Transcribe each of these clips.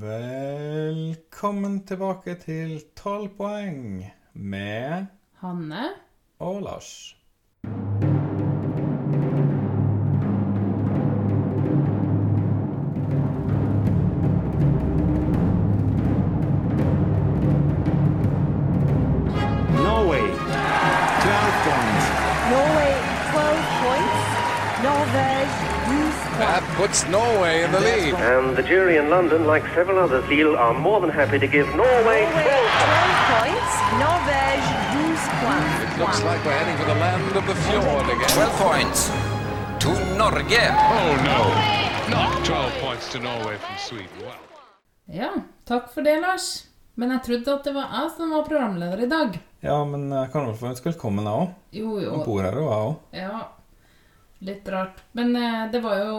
Velkommen tilbake til 12 poeng med Hanne. og Lars. Puts Norway in the lead. And the jury in London, like several others, feel are more than happy to give Norway Norway 12 points. Norvège 12 points. It looks like we're heading for the land of the fjord again. 12 points to Norge. Oh no, not 12 points to Norway from Sweden. Wow. Ja, takk for det, Lars. Men jeg trodde at det var jeg som var programleder i dag. Ja, men jeg kan vel få ønske velkommen, jeg òg. Jo, jo. jo. bor her, og jeg òg. Ja, litt rart. Men eh, det var jo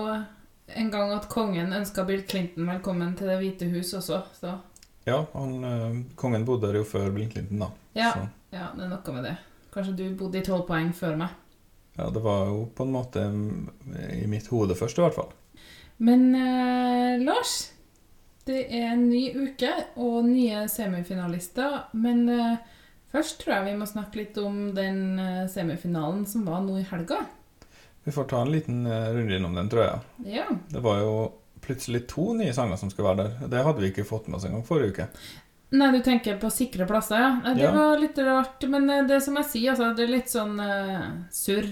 en gang at kongen ønska Bill Clinton velkommen til Det hvite hus også, så Ja, han, eh, kongen bodde der jo før Bill Clinton, da. ja, ja, det er noe med det. Kanskje du bodde i tolv poeng før meg. ja, det var jo på en måte mm, i mitt hode først, i hvert fall. Men eh, Lars, det er en ny uke og nye semifinalister. Men eh, først tror jeg vi må snakke litt om den semifinalen som var nå i helga. Vi får ta en liten eh, runde innom den, tror jeg. Ja. Det var jo plutselig to nye sanger som skulle være der. Det hadde vi ikke fått med oss engang forrige uke. Nei, du tenker på sikre plasser, ja. Det Ja. var litt rart. Men eh, det som jeg sier, altså, det er litt sånn uh, surr.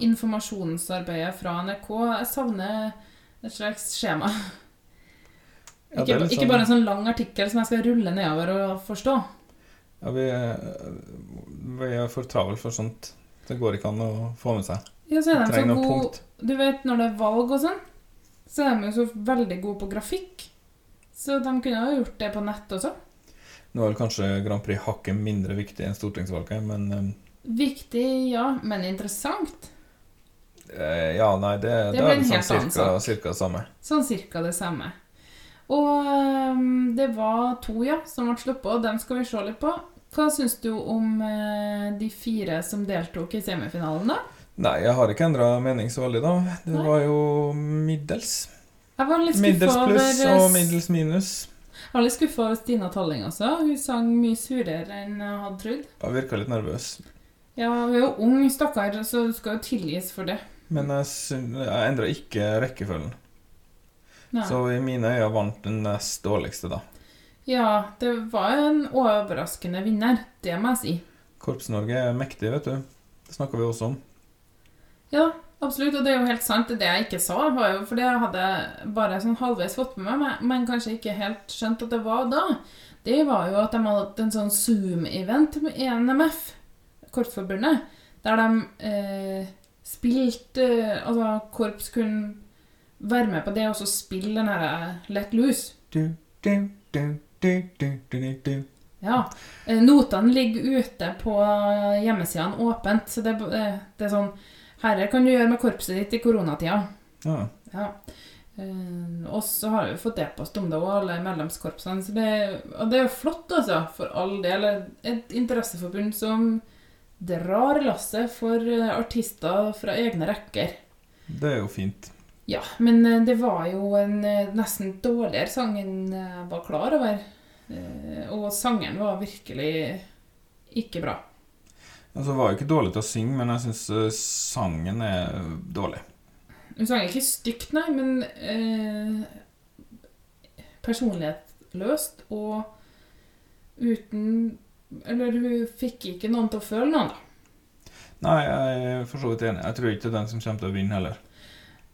Informasjonsarbeidet fra NRK. Jeg savner et slags skjema. Ja, ikke, er ikke sånn- bare en sånn lang artikkel som jeg skal rulle nedover og forstå. Ja, vi, vi er for travle for sånt. Det går ikke an å få med seg. Ja, så er de så gode. Du vet, når det er valg og sånn, så er de jo så veldig gode på grafikk. Så de kunne ha gjort det på nett også. Nå er vel kanskje Grand Prix hakket mindre viktig enn stortingsvalget, men eh, Viktig, ja, men interessant. eh, Ja, nei, det, det, det er vel sånn cirka, cirka det samme. Sånn cirka det samme. Og um, det var to, ja, som ble sluppet, og dem skal vi se litt på. Hva syns du om eh, de fire som deltok i semifinalen, da? Nei, jeg har ikke endra mening så veldig, da. Det Nei. var jo middels. Jeg var litt Middels pluss over og middels minus. Jeg var litt skuffa over Stina Talling også. Hun sang mye surere enn jeg hadde trodd. Jeg virka litt nervøs. Ja, hun er jo ung, stakkar, så hun skal jo tilgis for det. Men jeg, syn- jeg endra ikke rekkefølgen. Nei. Så i mine øyne vant den nest dårligste, da. Ja, det var en overraskende vinner, det må jeg si. Korps-Norge er mektig, vet du. Det snakka vi også om. Ja, absolutt, og det er jo helt sant. Det jeg ikke sa, var jo fordi jeg hadde bare sånn halvveis fått med meg, men kanskje ikke helt skjønt at det var da. Det var jo at de hadde hatt en sånn Zoom-event med NMF, Korpsforbundet, der de eh, spilte Altså, korps kunne være med på det og så spille den herre Let Loose. Du, du, du, Ja. eh, Notene ligger ute på hjemmesidene åpent, så det, det, det er sånn Herre kan du gjøre med korpset ditt i koronatida. Ja. Ja. Eh, og så har vi fått e-post om det og alle medlemskorpsene. Så det, og det er jo flott, altså, for all del. Et interesseforbund som drar lasset for eh, artister fra egne rekker. Det er jo fint. Ja, men eh, det var jo en eh, nesten dårligere sang enn jeg var klar over. Eh, Og sangeren var virkelig ikke bra. Altså, det var jo ikke dårlig til å synge, men jeg syns sangen er dårlig. Hun sang ikke stygt, nei, men eh, personlighetsløst og uten Eller hun fikk ikke noen til å føle noe, da. Nei, jeg er for så vidt enig. Jeg tror ikke det er den som kommer til å vinne heller.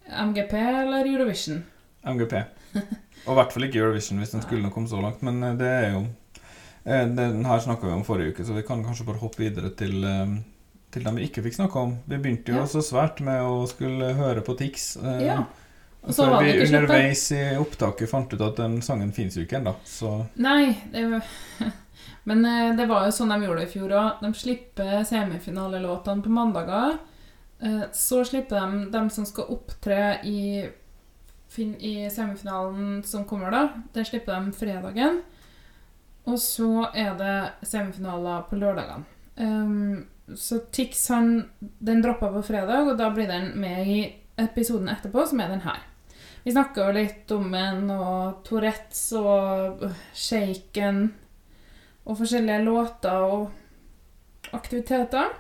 MGP eller Eurovision? MGP. Og i hvert fall ikke Eurovision hvis den skulle komme så langt, men eh, det er jo eh, Den her snakka vi om forrige uke, så vi kan kanskje bare hoppe videre til, eh, til dem vi ikke fikk snakka om. Vi begynte jo Ja. så svært med å skulle høre på Tix. Ja. Og så var vi den ikke sluppet. underveis i opptaket fant ut at den sangen fins jo ikke ennå, så Nei, det var Men det var jo sånn de gjorde det i fjor òg. De slipper semifinalelåtene på mandager. Eh, Så slipper de dem som skal opptre i, i semifinalen som kommer da. Det slipper de fredagen. Og så er det semifinaler på lørdagene. Um, så Tix han, den droppa på fredag, og da blir den med i episoden etterpå, som er den her. Vi snakka jo litt om en og Tourettes og øh, Shaken og forskjellige låter og aktiviteter.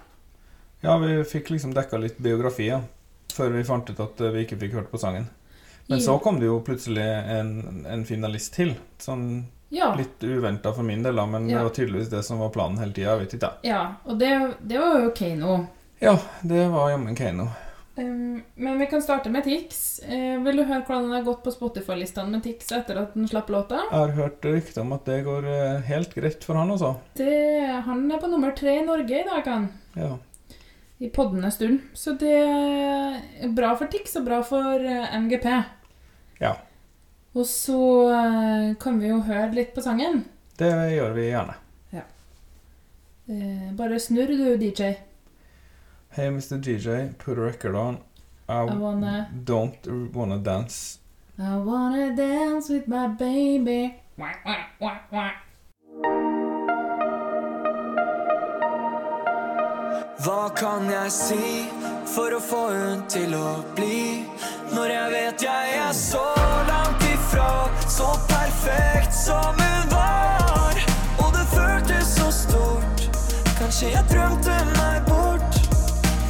Ja, vi fikk liksom dekka litt biografi. Før vi fant ut at eh, vi ikke fikk hørt på sangen. Men så kom det jo plutselig en, en finalist til. Sånn Ja. litt uventa for min del, da, men Ja. det var tydeligvis det som var planen hele tida. Jeg vet ikke, ja og det, det var jo Keiino. Ja, det var jammen Keiino. Um, men vi kan starte med Tix. Uh, vil du høre hvordan det har gått på Spotify-listene med Tix etter at den slapp låta? Jeg har hørt rykter om at det går eh, helt greit for han. Det, han er på nummer tre i Norge i dag, han. Ja. I poddene stund. Så det er bra for Tix og bra for eh, MGP. ja. Og så eh, kan vi jo høre litt på sangen. Det gjør vi gjerne. Ja. bare snurr du, DJ. Hey, Mr. DJ, put a record on. I, I wanna- don't wanna dance. I wanna dance with my baby. Wah, wah, wah, wah. Hva kan jeg si for å få hun til å bli? Når jeg vet jeg er så langt ifra, så perfekt som hun var. Og det føltes så stort, kanskje jeg drømte meg bort.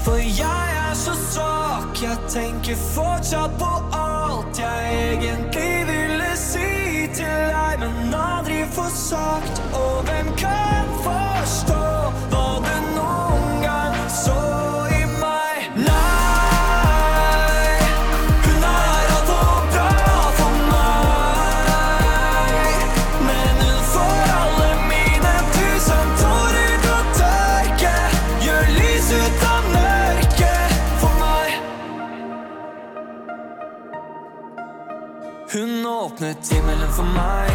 For jeg er så svak, jeg tenker fortsatt på alt jeg egentlig ville si til deg, men aldri få sagt. Og hvem kan forstå åpnet himmelen for meg.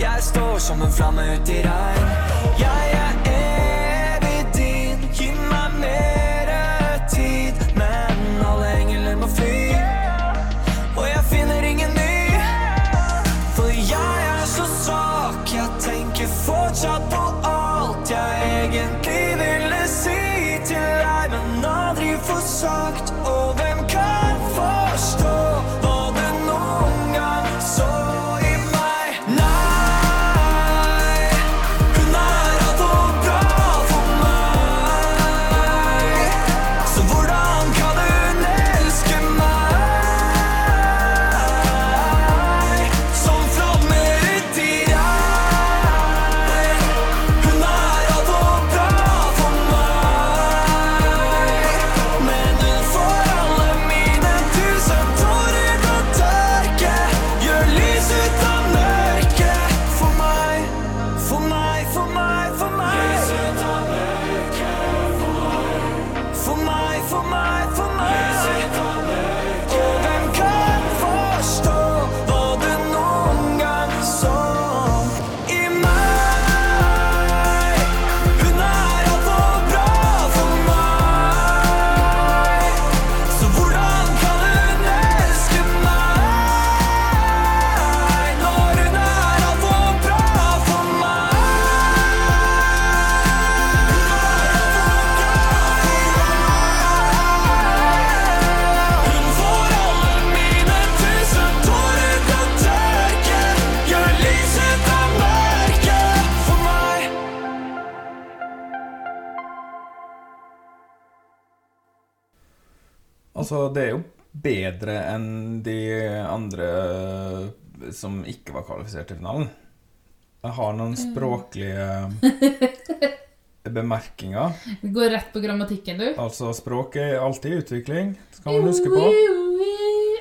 Jeg står som en flamme ut i regn. Altså, det er jo bedre enn de andre som ikke var kvalifisert til finalen. Jeg har noen språklige bemerkinger. Vi går rett på grammatikken, du. Altså, språk er alltid i utvikling, skal man huske på.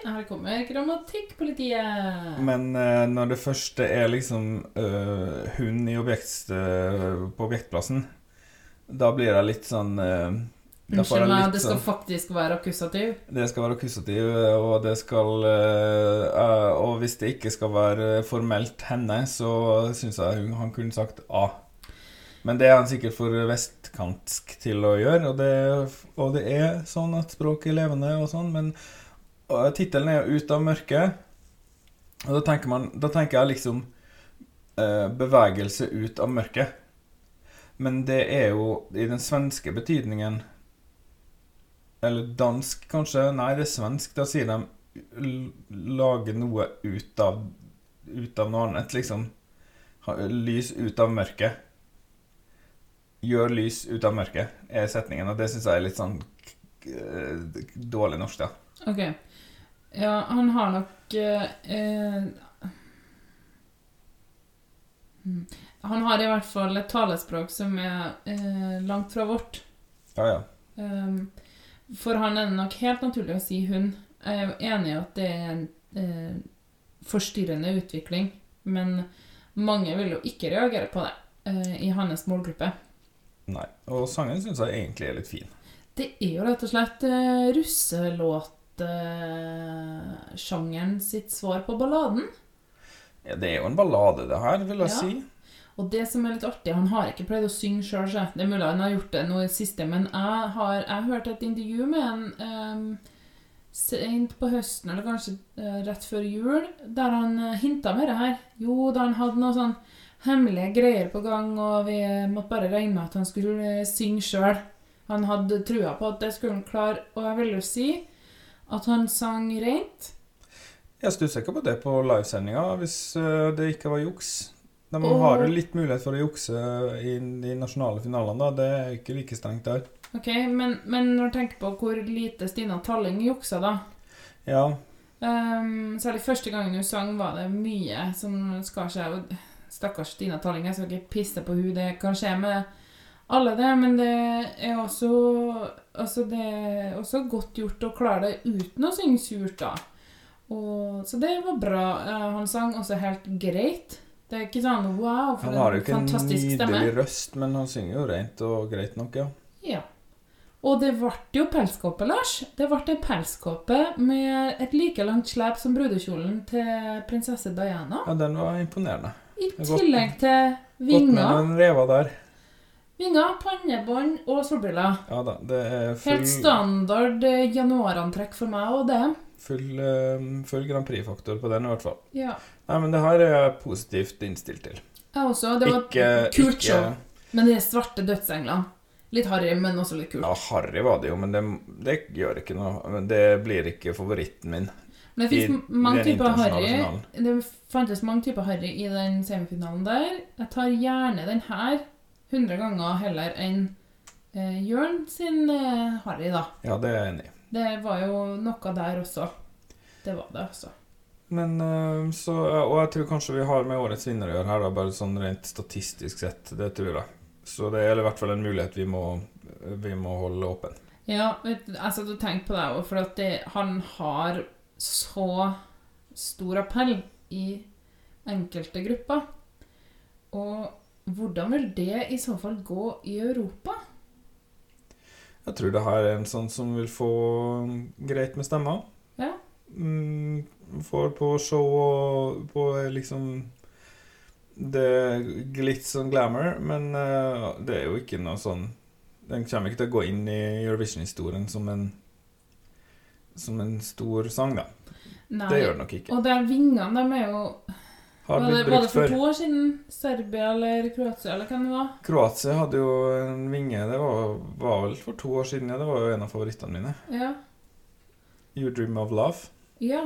Her kommer grammatikkpolitiet. Men uh, når det første er liksom uh, hund i objekt, uh, på objektplassen, da blir jeg litt sånn eh, får Unnskyld meg, det skal sånn- faktisk være akkusativ. Det skal være akkusativ, og det skal eh, eh, Og hvis det ikke skal være formelt henne, så syns jeg han kunne sagt A. Men det er han sikkert for vestkantsk til å gjøre, og det, og det er sånn at språket er levende og sånn, men tittelen er jo 'Ut av mørket', og da tenker, man, da tenker jeg liksom eh, bevegelse ut av mørket. Men det er jo i den svenske betydningen eller dansk, kanskje? Nei, det er svensk. Da sier de lage noe ut av Ut av noe annet, liksom. Lys ut av mørket. Gjør lys ut av mørket, er setningen, og det syns jeg er litt sånn dårlig norsk, da. Ok. Ja, han har nok eh, eh, hmm. Han har i hvert fall et talespråk som er eh, langt fra vårt. Ja, ja. Um, for han er det nok helt naturlig å si hun. Jeg er jo enig i at det er en eh, forstyrrende utvikling, men mange vil jo ikke reagere på det eh, i hans målgruppe. Nei. Og sangen syns jeg egentlig er litt fin. Det er jo rett og slett eh, russelåtsjangeren sitt svar på balladen. Ja, det er jo en ballade, det her, vil jeg Ja. si. Og det som er litt artig, han har ikke pleid å synge sjøl, så det er mulig han har gjort det nå i det siste, men jeg har jeg hørte et intervju med han um, sent på høsten, eller kanskje uh, rett før jul, der han uh, hinta med det her. Jo, da han hadde noe sånn hemmelige greier på gang, og vi måtte bare regne med at han skulle uh, synge sjøl. Han hadde trua på at det skulle han klare, og jeg vil jo si at han sang rent. Jeg stusser ikke på det på livesendinga, hvis eh, det ikke var juks. De Og- har jo litt mulighet for å jukse i de nasjonale finalene, da. Det er ikke like strengt der. Ok, men, men når du tenker på hvor lite Stina Talling juksa, da Ja, Um, særlig første gangen hun sang, var det mye som skar seg. Stakkars Stina Talling, jeg skal ikke pisse på hun Det kan skje med alle, det, men det er også Altså, det er også godt gjort å klare det uten å synge surt, da. Og, så det var bra. Eh, han sang også helt greit. Det er ikke sånn wow, for Han har jo ikke en nydelig stemme. røst, men han synger jo rent og greit nok, ja. Ja. Og det ble jo pelskåpe, Lars. Det ble en pelskåpe med et like langt slep som brudekjolen til prinsesse Diana. Ja, Den var imponerende. I tillegg til Godt med vinger, noen rever der. vinger pannebånd og solbriller. Ja da, det er full, Helt standard januarantrekk for meg og det. full, eh, full Grand Prix-faktor på den, i hvert fall. Ja. Nei, men det her er jeg positivt innstilt til. Jeg også. Det var Ikke, et kult ikke show. Men de svarte dødsenglene. Litt harry, men også litt kult. Ja, harry var det jo, men det, det gjør ikke noe. Det blir ikke favoritten min. Men det fins mange typer harry. finalen. Det fantes mange typer harry i den semifinalen der. Jeg tar gjerne den her 100 ganger heller enn eh, Jørn sin eh, harry, da. Ja, det er jeg enig i. Det var jo noe der også. Det var det, altså. Men eh, så Og jeg tror kanskje vi har med årets vinner å gjøre her, da, bare sånn rent statistisk sett. Det tror jeg. Så det er i hvert fall en mulighet vi må, vi må holde åpen. Ja, altså du, tenkte på det òg, for at det, han har så stor appell i enkelte grupper. Og hvordan vil det i så fall gå i Europa? Jeg tror det her er en sånn som vil få greit med stemmer. Ja. Mm, får på show og på liksom det glitz og glamour, men uh, det er jo ikke noe sånn Den kommer ikke til å gå inn i Eurovision-historien som en som en stor sang, da. Nei. Det gjør det nok ikke. Og de vingene, de er jo Var det, var det for to år siden? Serbia eller Kroatia, eller hva det var? Kroatia hadde jo en vinge. Det var, var vel for to år siden. Ja. Det var jo en av favorittene mine. Ja. You Dream of Love. ja.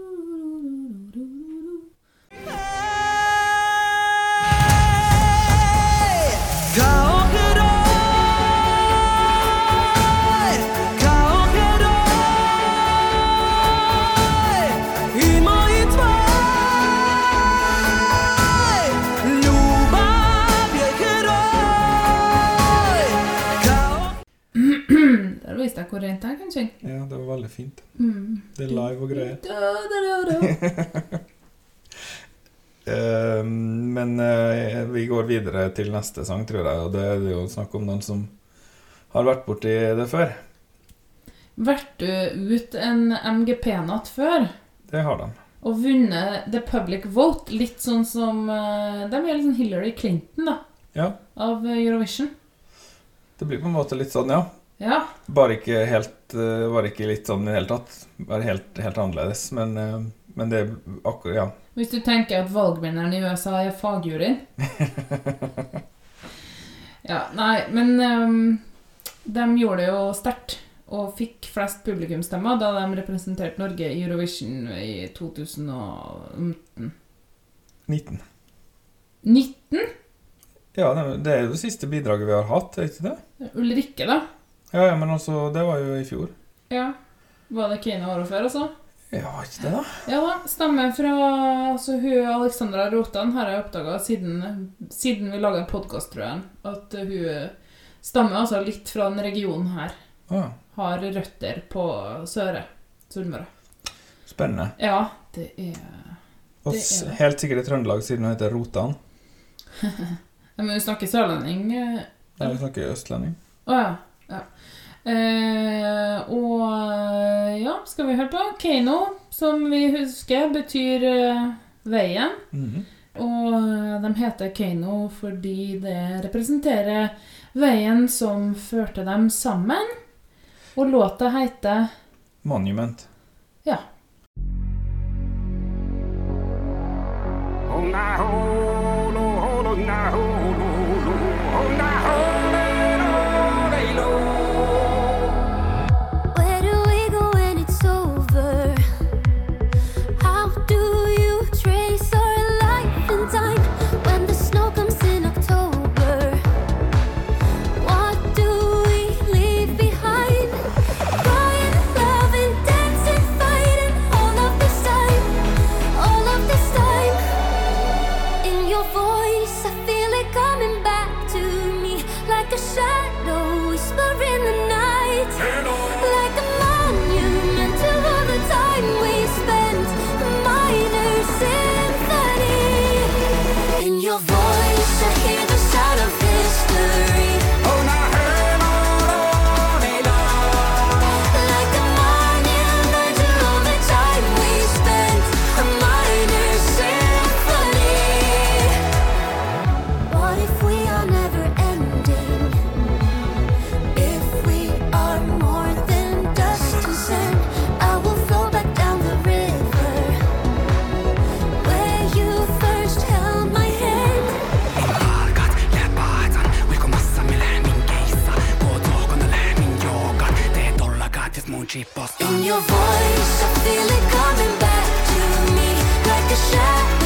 Der viste deg hvor rent jeg kan synge. Ja, det var veldig fint. Mm. Det er live og greier. Da, da, da. Eh, men uh, vi går videre til neste sang, tror jeg. Og det er jo snakk om noen som har vært borti det før. Vært du ut en MGP-natt før Det har de. og vunnet The Public Vote, litt sånn som eh, De er litt sånn Hillary Clinton, da, Ja, av Eurovision. det blir på en måte litt sånn, ja. Ja. Bare ikke helt eh, Bare ikke litt sånn i det hele tatt. Bare helt, helt annerledes. Men, eh, men det er akkurat Ja. Hvis du tenker at valgvinneren i USA er fagjuryen. ja, nei, men um, de gjorde det jo sterkt. og fikk flest publikumsstemmer da de representerte Norge i Eurovision i 2019. 19. 19? Ja, det, det er jo det siste bidraget vi har hatt, er ikke det? Ulrikke, da? Ja, ja, men altså, det var jo i fjor. Ja. Var det Kine året før, altså? Ja, var ikke det, da? Ja da. Stemmer fra altså, hun Alexandra Rotan har jeg oppdaga siden, siden vi laga podkast, tror jeg, at hun stammer altså litt fra den regionen her. Ja, Har røtter på Søre. Sunnmøre. spennende. Ja, det er Og Det er helt sikkert i Trøndelag, siden hun heter Rotan. Men hun snakker sørlending. Eller? Nei, hun snakker østlending. Å ja. ja. Eh, og eh, ja, skal vi høre på? Keiino, som vi husker, betyr eh, veien. Mhm. Og eh, de heter Keiino fordi det representerer veien som førte dem sammen. Og låta heter Monument. Ja. Where your voice, I feel it coming back to me like a shadow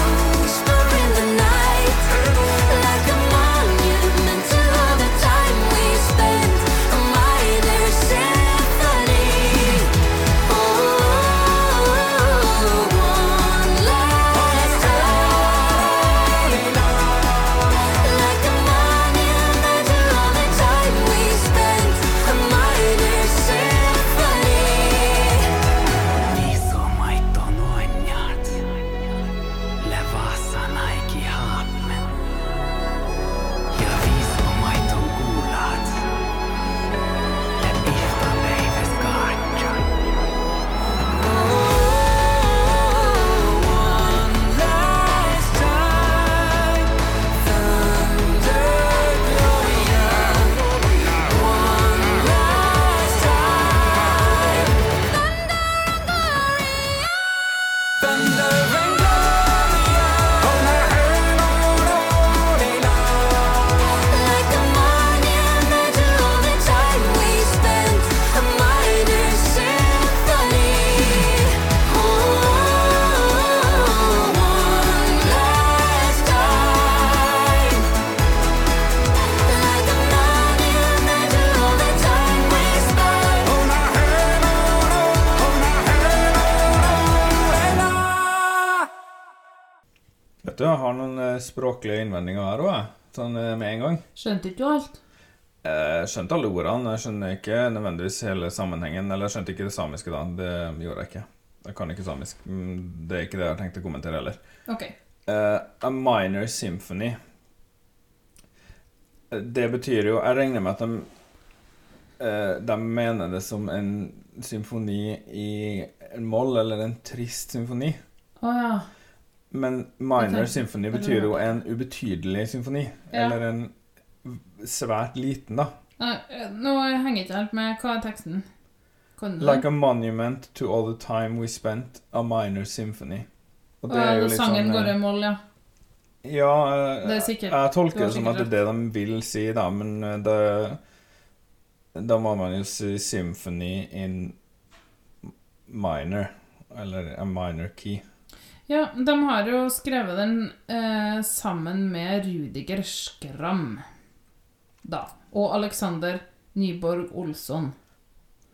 språklige innvendinger her òg, sånn eh, med en gang. Skjønte ikke du alt? Jeg skjønte alle ordene, jeg skjønner ikke nødvendigvis hele sammenhengen. Eller jeg skjønte ikke det samiske, da. Det gjorde jeg ikke. Jeg kan ikke samisk. Mm, Det er ikke det jeg har tenkt å kommentere heller. Ok. Uh, a minor symphony. Eh, Det betyr jo Jeg regner med at de uh, De mener det som en symfoni i en moll, eller en trist symfoni. Å ja. Men minor symphony betyr jo en ubetydelig symfoni. Ja. Eller en svært liten, da. Eh, Nå henger jeg ikke helt med. Hva er teksten? Like a monument to all the time we spent a minor symphony. Og det er jo litt sangen sånn går i mål, moll, ja. Ja, eh, Det sikkert- jeg tolker har det som at det er det de vil si, da, men eh, det Da må man jo si symphony in minor. Eller a minor key. Ja, de har jo skrevet den eh, sammen med Rudiger Skram, da. Og Alexander Nyborg Olsson.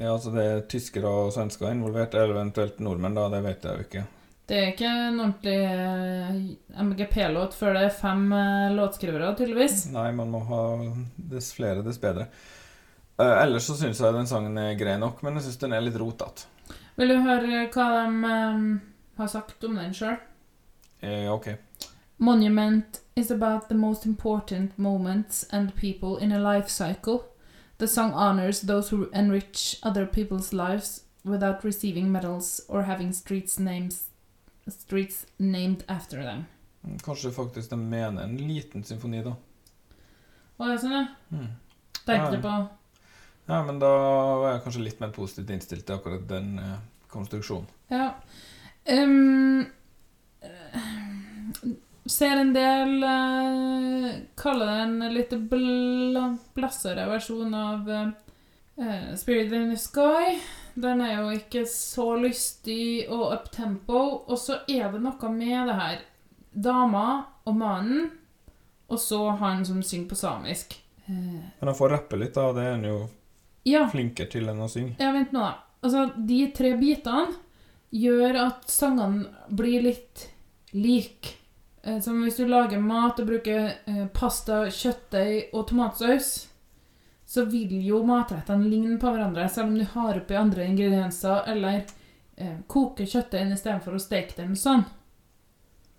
Ja, altså det er tyskere og svensker involvert, eller eventuelt nordmenn, da. Det vet jeg jo ikke. Det er ikke en ordentlig eh, MGP-låt før det er fem eh, låtskrivere, tydeligvis. Nei, man må ha dess flere, dess bedre. Uh, ellers så syns jeg den sangen er grei nok, men jeg syns den er litt rotete. Vil du høre hva de eh, har sagt om den sjøl? Eh, ok. Monument is about the most important moments and people in a life cycle. The song honors those who enrich other people's lives without receiving medals or having streets names streets named after them. Kanskje faktisk de mener en liten symfoni, da. Å, ja, sånn, ja. Mm. Tenkte Ja. på Ja, men da var jeg kanskje litt mer positivt innstilt til akkurat den eh, konstruksjonen. Ja. Eh, ser en del uh, Kaller det en litt bl blassere versjon av uh, Spirit in the Sky. Den er jo ikke så lystig og uptempo. Og så er det noe med det her Dama og mannen, og så han som synger på samisk. Uh, Men han får rappe litt, da, det er han jo ja. flinkere til enn å synge. Ja, vent nå, da. Altså, de tre bitene gjør at sangene blir litt like. Eh, Som hvis du lager mat og bruker eh, pasta, kjøttdeig og tomatsaus, så vil jo matrettene ligne på hverandre, selv om du har oppi andre ingredienser, eller eh, koker kjøttdeigen istedenfor å steke den sånn.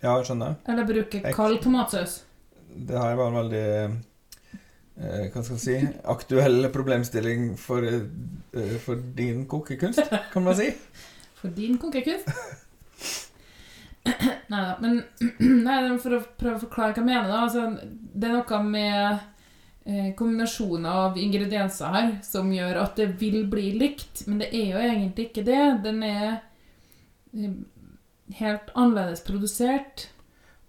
Ja, jeg skjønner. Eller bruker kald tomatsaus. Det her var en veldig eh, Hva skal jeg si aktuell problemstilling for, eh, for din kokekunst, kan man si. For din kokekunst. Nei da, men nei, for å prøve å forklare hva jeg mener. da, altså, Det er noe med eh, kombinasjoner av ingredienser her som gjør at det vil bli likt, men det er jo egentlig ikke det. Den er eh, helt annerledes produsert.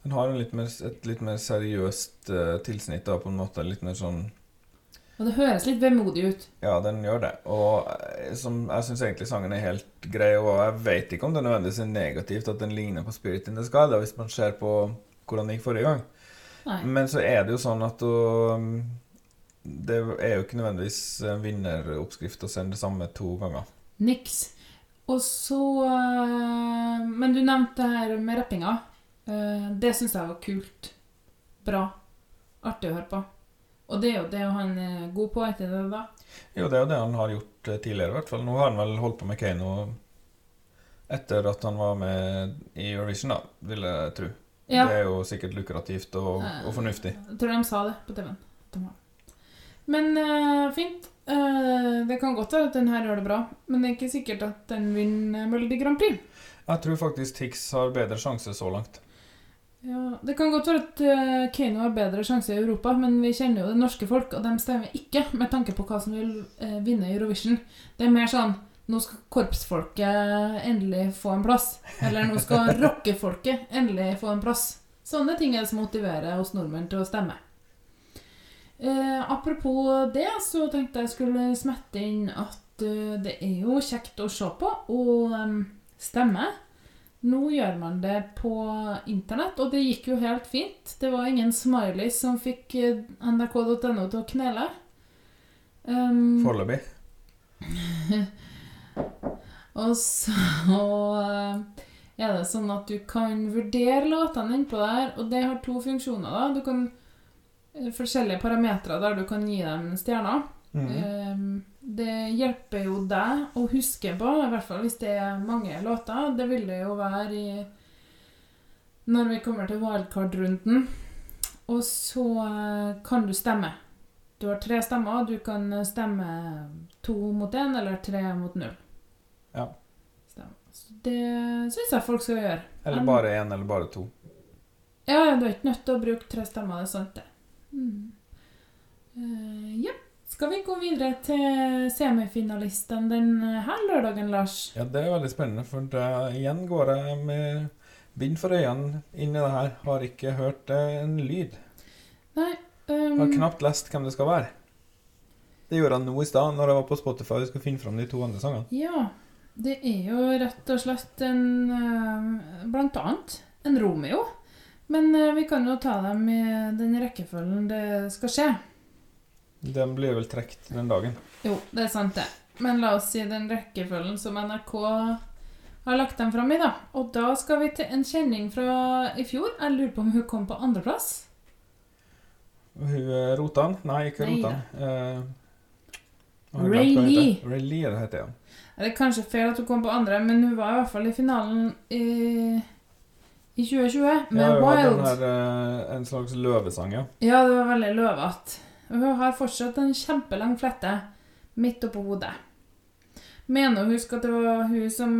Den har litt mer, et litt mer seriøst uh, tilsnitt, da, på en måte. Litt mer sånn Og det høres litt vemodig ut. Ja, den gjør det. Og eh, som, jeg syns egentlig sangen er helt grei, og jeg vet ikke om det nødvendigvis er negativt at den ligner på Spirit in the Sky, da, hvis man ser på hvordan det gikk forrige gang. Nei. Men så er det jo sånn at um, det er jo ikke nødvendigvis en vinneroppskrift å sende det samme to ganger. Niks. Og så eh, Men du nevnte det her med rappinga. Eh, det syns jeg var kult. Bra. Artig å høre på. Og det er jo det han er god på, etter det da? Jo, det er jo det han har gjort eh, tidligere, i hvert fall. Nå har han vel holdt på med Kano etter at han var med i Eurovision, da, vil jeg tro. Ja. Det er jo sikkert lukrativt og, og fornuftig. Jeg tror de sa det på TV-en. Men uh, fint. Uh, det kan godt være at den her gjør det bra, men det er ikke sikkert at den vinner Melodi Grand Prix. Jeg tror faktisk Tix har bedre sjanse så langt. Ja, Det kan godt være at uh, Keiino har bedre sjanse i Europa, men vi kjenner jo det norske folk, og de stemmer ikke med tanke på hva som vil eh, vinne Eurovision. Det er mer sånn Nå skal korpsfolket endelig få en plass. Eller nå skal rockefolket endelig få en plass. Sånne ting er det som motiverer oss nordmenn til å stemme. Eh, apropos det, så tenkte jeg skulle smette inn at uh, det er jo kjekt å se på og um, stemme. Nå gjør man det på internett, og det gikk jo helt fint. Det var ingen smileys som fikk eh, nrk.no til å knele. Um, Foreløpig. og så eh, er det sånn at du kan vurdere låtene innpå der, og det har to funksjoner. da. Du kan eh, Forskjellige parametere der du kan gi dem stjerner. Mhm. Um, det hjelper jo deg å huske på, i hvert fall hvis det er mange låter. Det vil det jo være i når vi kommer til wildcard-runden. Og så eh, kan du stemme. Du har tre stemmer. Du kan stemme to mot én eller tre mot null. Ja. Så det syns jeg folk skal gjøre. Eller bare én, eller bare to. Ja, ja, du er ikke nødt til å bruke tre stemmer, det er sant det. Mm. Uh, ja. Skal vi gå videre til semifinalistene denne lørdagen, Lars? Ja, det er veldig spennende, for da, igjen går jeg med bind for øynene inn i det her. Har ikke hørt eh, en lyd. Nei um, Har knapt lest hvem det skal være. Det gjorde jeg nå i stad, når jeg var på Spotify og skulle finne fram de to andre sangene. Ja, det er jo rett og slett en eh, Blant annet en Romeo. Men eh, vi kan jo ta dem i den rekkefølgen det skal skje. Den blir vel trukket den dagen. Jo, det er sant, det. Men la oss si den rekkefølgen som NRK har lagt dem fram i, da. Og da skal vi til en kjenning fra i fjor. Jeg lurer på om hun kom på andreplass. Hun eh, Rotan? Nei, ikke Rotan. Eh, Ray Lee. Ray Lee, det heter hun. Det er kanskje feil at hun kom på andre, men hun var i hvert fall i finalen i, i 2020 med Ja, Wild. den her, eh, en slags løvesang, ja. Ja, det var veldig løvete. Og hun har fortsatt en kjempelang flette midt oppå hodet. Mener hun husker at det var hun som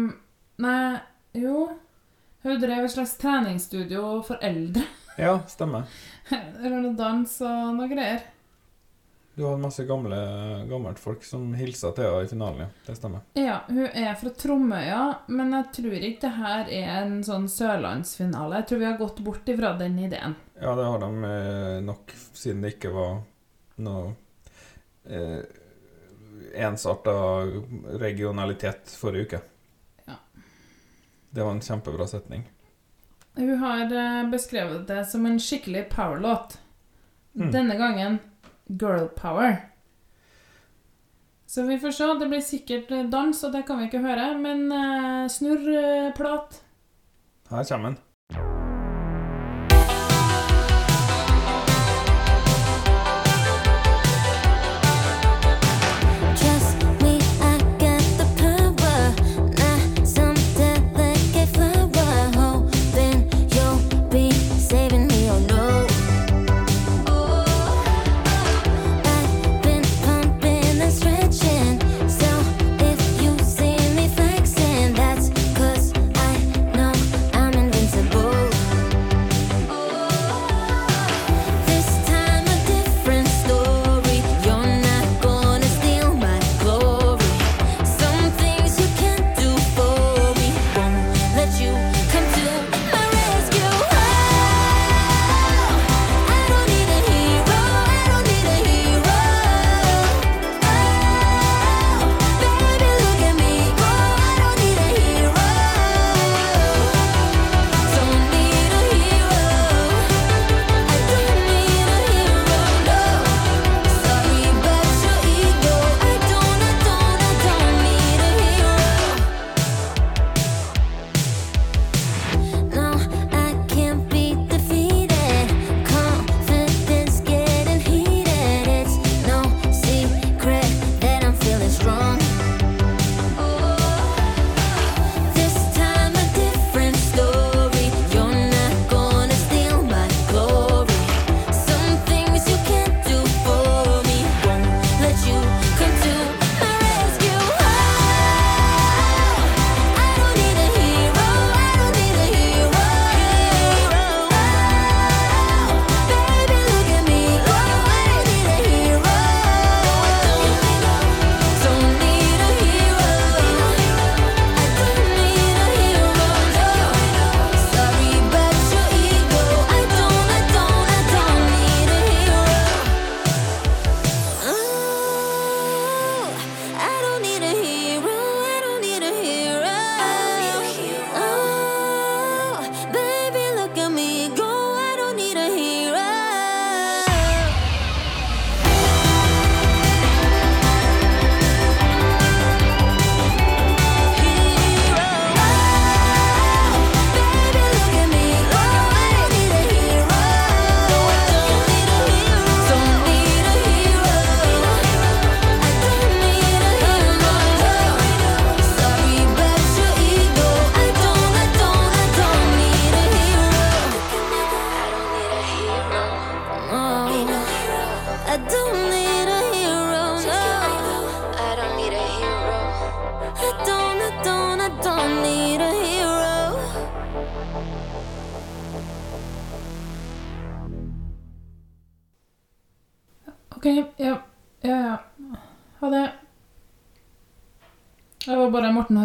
Nei, jo Hun drev et slags treningsstudio for eldre. Ja, stemmer. Eller noe dans og noe greier. Du hadde masse gamle, gammelt folk som hilsa til henne i finalen, ja. Det stemmer. Ja, hun er fra Tromøya, men jeg tror ikke det her er en sånn sørlandsfinale. Jeg tror vi har gått bort ifra den ideen. Ja, det har de eh, nok, siden det ikke var noe eh, ensarta regionalitet forrige uke. Ja. Det var en kjempebra setning. Hun har eh, beskrevet det som en skikkelig powerlåt. Mm. Denne gangen girl power. Så vi får se. Det blir sikkert eh, dans, og det kan vi ikke høre. Men eh, snurr eh, plat. Her kommer den.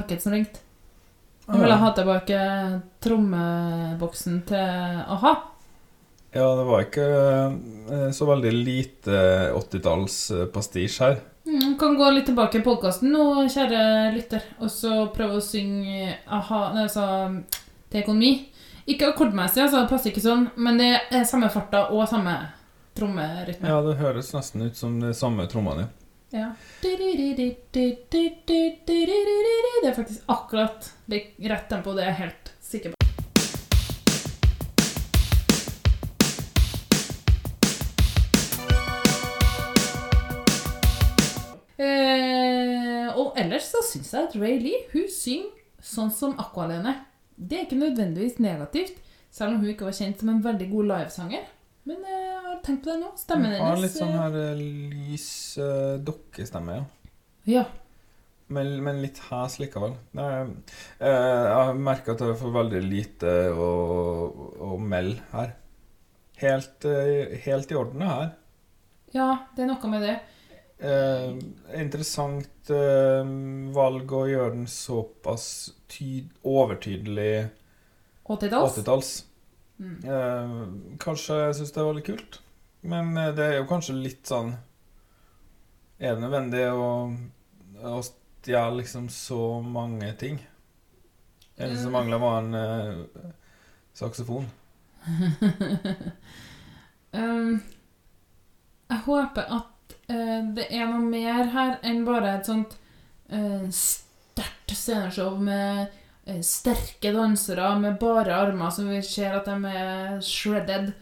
Harket som ringte. Han ville ha tilbake trommeboksen til a-ha. Ja, det var ikke eh, så veldig lite 80-tallspastisj her. Mm, kan gå litt tilbake i podkasten nå, kjære lytter, og så prøve å synge aha, nei, altså, Take On Me. Ikke akkordmessig, altså, det passer ikke sånn, men det er samme farta og samme trommerytme. Ja, det høres nesten ut som de samme trommene. Ja. Det er faktisk akkurat rett tempo, det er jeg helt sikker på. Eh, og ellers så syns jeg at Ray Lee hun synger sånn som Aqualene. Det er ikke nødvendigvis negativt, selv om hun ikke var kjent som en veldig god livesanger. Men eh, jeg har tenkt på det nå. Stemmen Hun har hennes litt sånn eh, her eh, lys uh, dokkestemme, ja. Ja. Men, men litt hes likevel. Jeg, jeg merker at jeg får veldig lite å, å melde her. Helt, helt i orden her. ja, det er noe med det. Eh, interessant eh, valg å gjøre den såpass tyd, overtydelig 80-talls. 80-talls. Mm. Eh, kanskje jeg syns det var litt kult, men eh, det er jo kanskje litt sånn Er det nødvendig å, å stjele liksom så mange ting? Det eneste som mangler, var en eh, saksofon. um, jeg håper at uh, det er noe mer her enn bare et sånt uh, sterkt sceneshow med sterke dansere med bare armer som vi ser at de er shredded,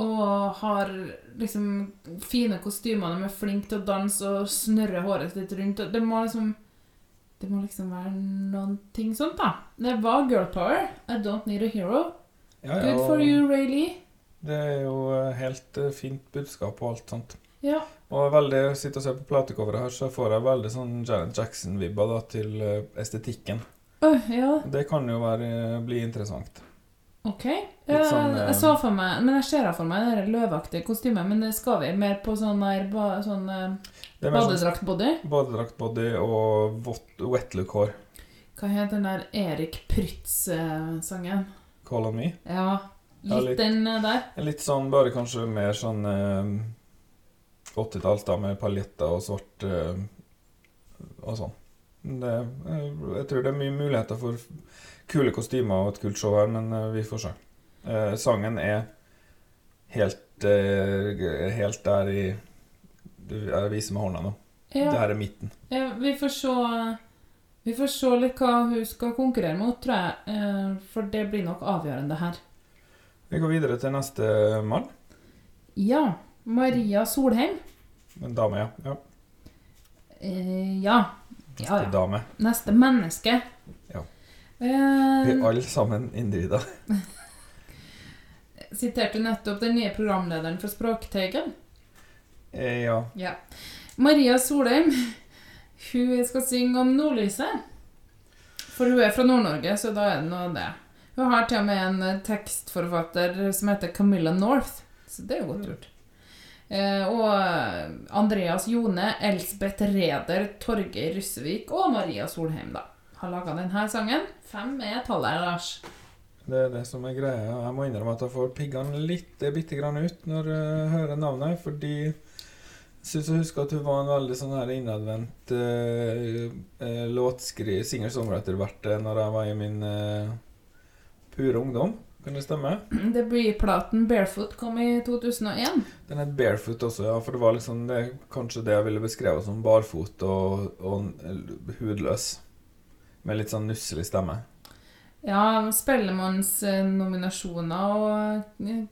og har liksom fine kostymer, de er flinke til å danse og snørre håret sitt rundt. og Det må liksom det må liksom være noen ting sånt, da. Det var girl power. I don't need a hero. Ja, ja, Good for you, Ray Lee. Det er jo eh, helt eh, fint budskap og alt sånt. Ja. Og veldig, sitter og ser på platecoveret her, så får jeg veldig sånn Janet Jackson-vibber til eh, estetikken. Åh, ja, Det kan jo være, bli interessant. ok. Ja, sånn, eh, jeg så for meg, men jeg ser for meg det løvaktige kostymet, men det skal vi mer på sånn der ba, sånn eh, sånn badedraktbody. badedraktbody og vått- wet look-hår. Hva heter den der Erik Prytz-sangen? Call on me. Ja, Ja, litt litt. den eh, der. Litt sånn, bare kanskje mer sånn eh, 80-talls da, med paljetter og svart eh, og sånn. Det, eh, jeg tror det er mye muligheter for kule kostymer og et kult show her, men eh, vi får se. Eh, sangen er helt, eh, helt der i Jeg viser med hånda nå. Ja. Der er midten. Ja, vi får se Vi får se litt hva hun skal konkurrere mot, tror jeg. eh, For det blir nok avgjørende her. Vi går videre til neste mann. Ja. Maria Solheim. En dame, ja. ja. Eh, ja. Neste Ja, ja. dame. Neste menneske. Ja. Eh, Vi er alle sammen individer. siterte du nettopp den nye programlederen for Språkteigen? Eh, ja. Ja. Maria Solheim hun skal synge om nordlyset. For hun er fra Nord-Norge, så da er det noe det. Hun har til og med en tekstforfatter som heter Camilla North, så det er jo godt gjort. Eh, og eh, Andreas Jone, Elsbeth Reder, Torgeir Russevik og Maria Solheim da, har laga denne sangen. Fem er tallet, Lars. Det er det som er greia. Jeg må innrømme at jeg får piggene litt eh, bitte grann ut når jeg hører navnet, fordi jeg syns jeg husker at hun var en veldig sånn her innadvendt uh, uh, låtskri singer-songwriter-vert når jeg var i min uh, pure ungdom. Kan det stemme? Debutplaten Barefoot kom i 2001. Den het Barefoot også, ja. For det var liksom det, kanskje det jeg ville beskrevet som barfot og, og hudløs. Med litt sånn nusselig stemme. Ja, Spellemannsnominasjoner og eh,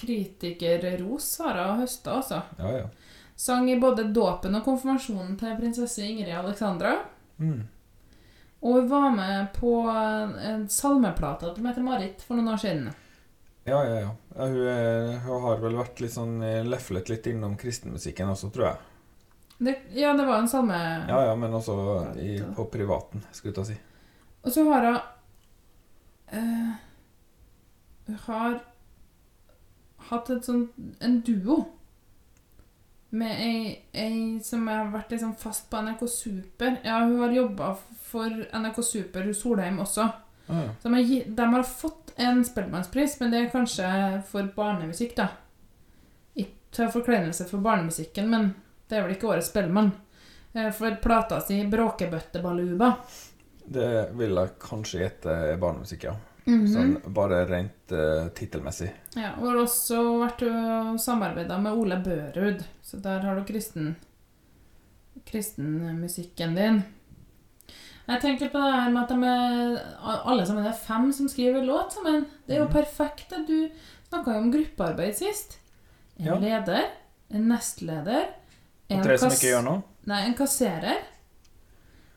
kritikerros har hun høsta, altså. Ja, ja. Sang i både dåpen og konfirmasjonen til prinsesse Ingrid Alexandra. Mm. Og hun var med på en salmeplate til Mette-Marit for noen år siden. Ja, ja, ja. ja hun, er, hun har vel vært litt sånn eh, leflet litt innom kristenmusikken også, tror jeg. Det, ja, det var en salme... Ja, ja, men også i, på privaten, skulle jeg ta si. Og så har hun uh, Hun har hatt sånt, en duo med ei, ei som har vært liksom fast på NRK Super. Ja, hun har jobba for NRK Super, Solheim også. Ah, ja. De, har, de har fått en Spellemannspris, men det er kanskje for barnemusikk, da. Ikke til forkleinelse for barnemusikken, men det er vel ikke årets Spellemann. eh, for plata si 'Bråkebøttebaluba'. Det vil jeg kanskje gjette er barnemusikk, ja. Mhm. Sånn bare rent uh, tittelmessig. Ja, og har også vært og samarbeida med Ole Børud, så der har du kristen kristenmusikken din. Jeg tenker på det her med at de er, alle sammen er fem som skriver låt sammen. Det er jo Mhm. perfekt. at Du snakka jo om gruppearbeid sist. En Ja. leder, en nestleder Og tre som ikke gjør noe. Nei, en kasserer.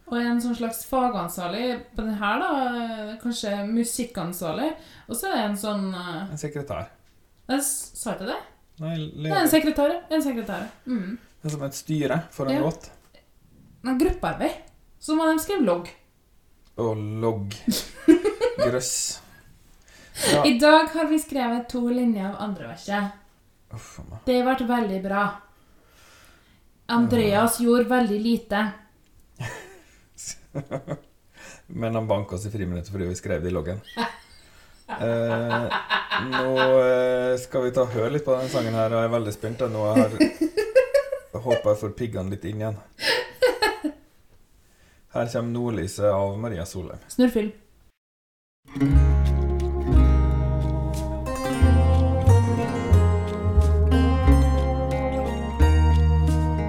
Og en sånn slags fagansvarlig på den her, da. Kanskje musikkansvarlig. Og så er det en sånn eh, En sekretær. jeg Sa jeg ikke det? Nei, leder. Nei, en sekretær. En sekretær. Mm. Det er som et styre for en Ja. låt. Gruppearbeid. Så må de skrive logg. Og logg. Grøss. Ja. I dag har vi skrevet to linjer av andre verset. Uff. Det vært veldig bra. Andreas gjorde veldig lite. Men han banka oss i friminuttet fordi vi skrev det i loggen. Eh, nå eh, skal vi ta høre litt på denne sangen her, og jeg er veldig spent. Nå har jeg håper jeg får piggene litt inn igjen. Her kommer 'Nordlyset' av Maria Solheim. Snurrfilm.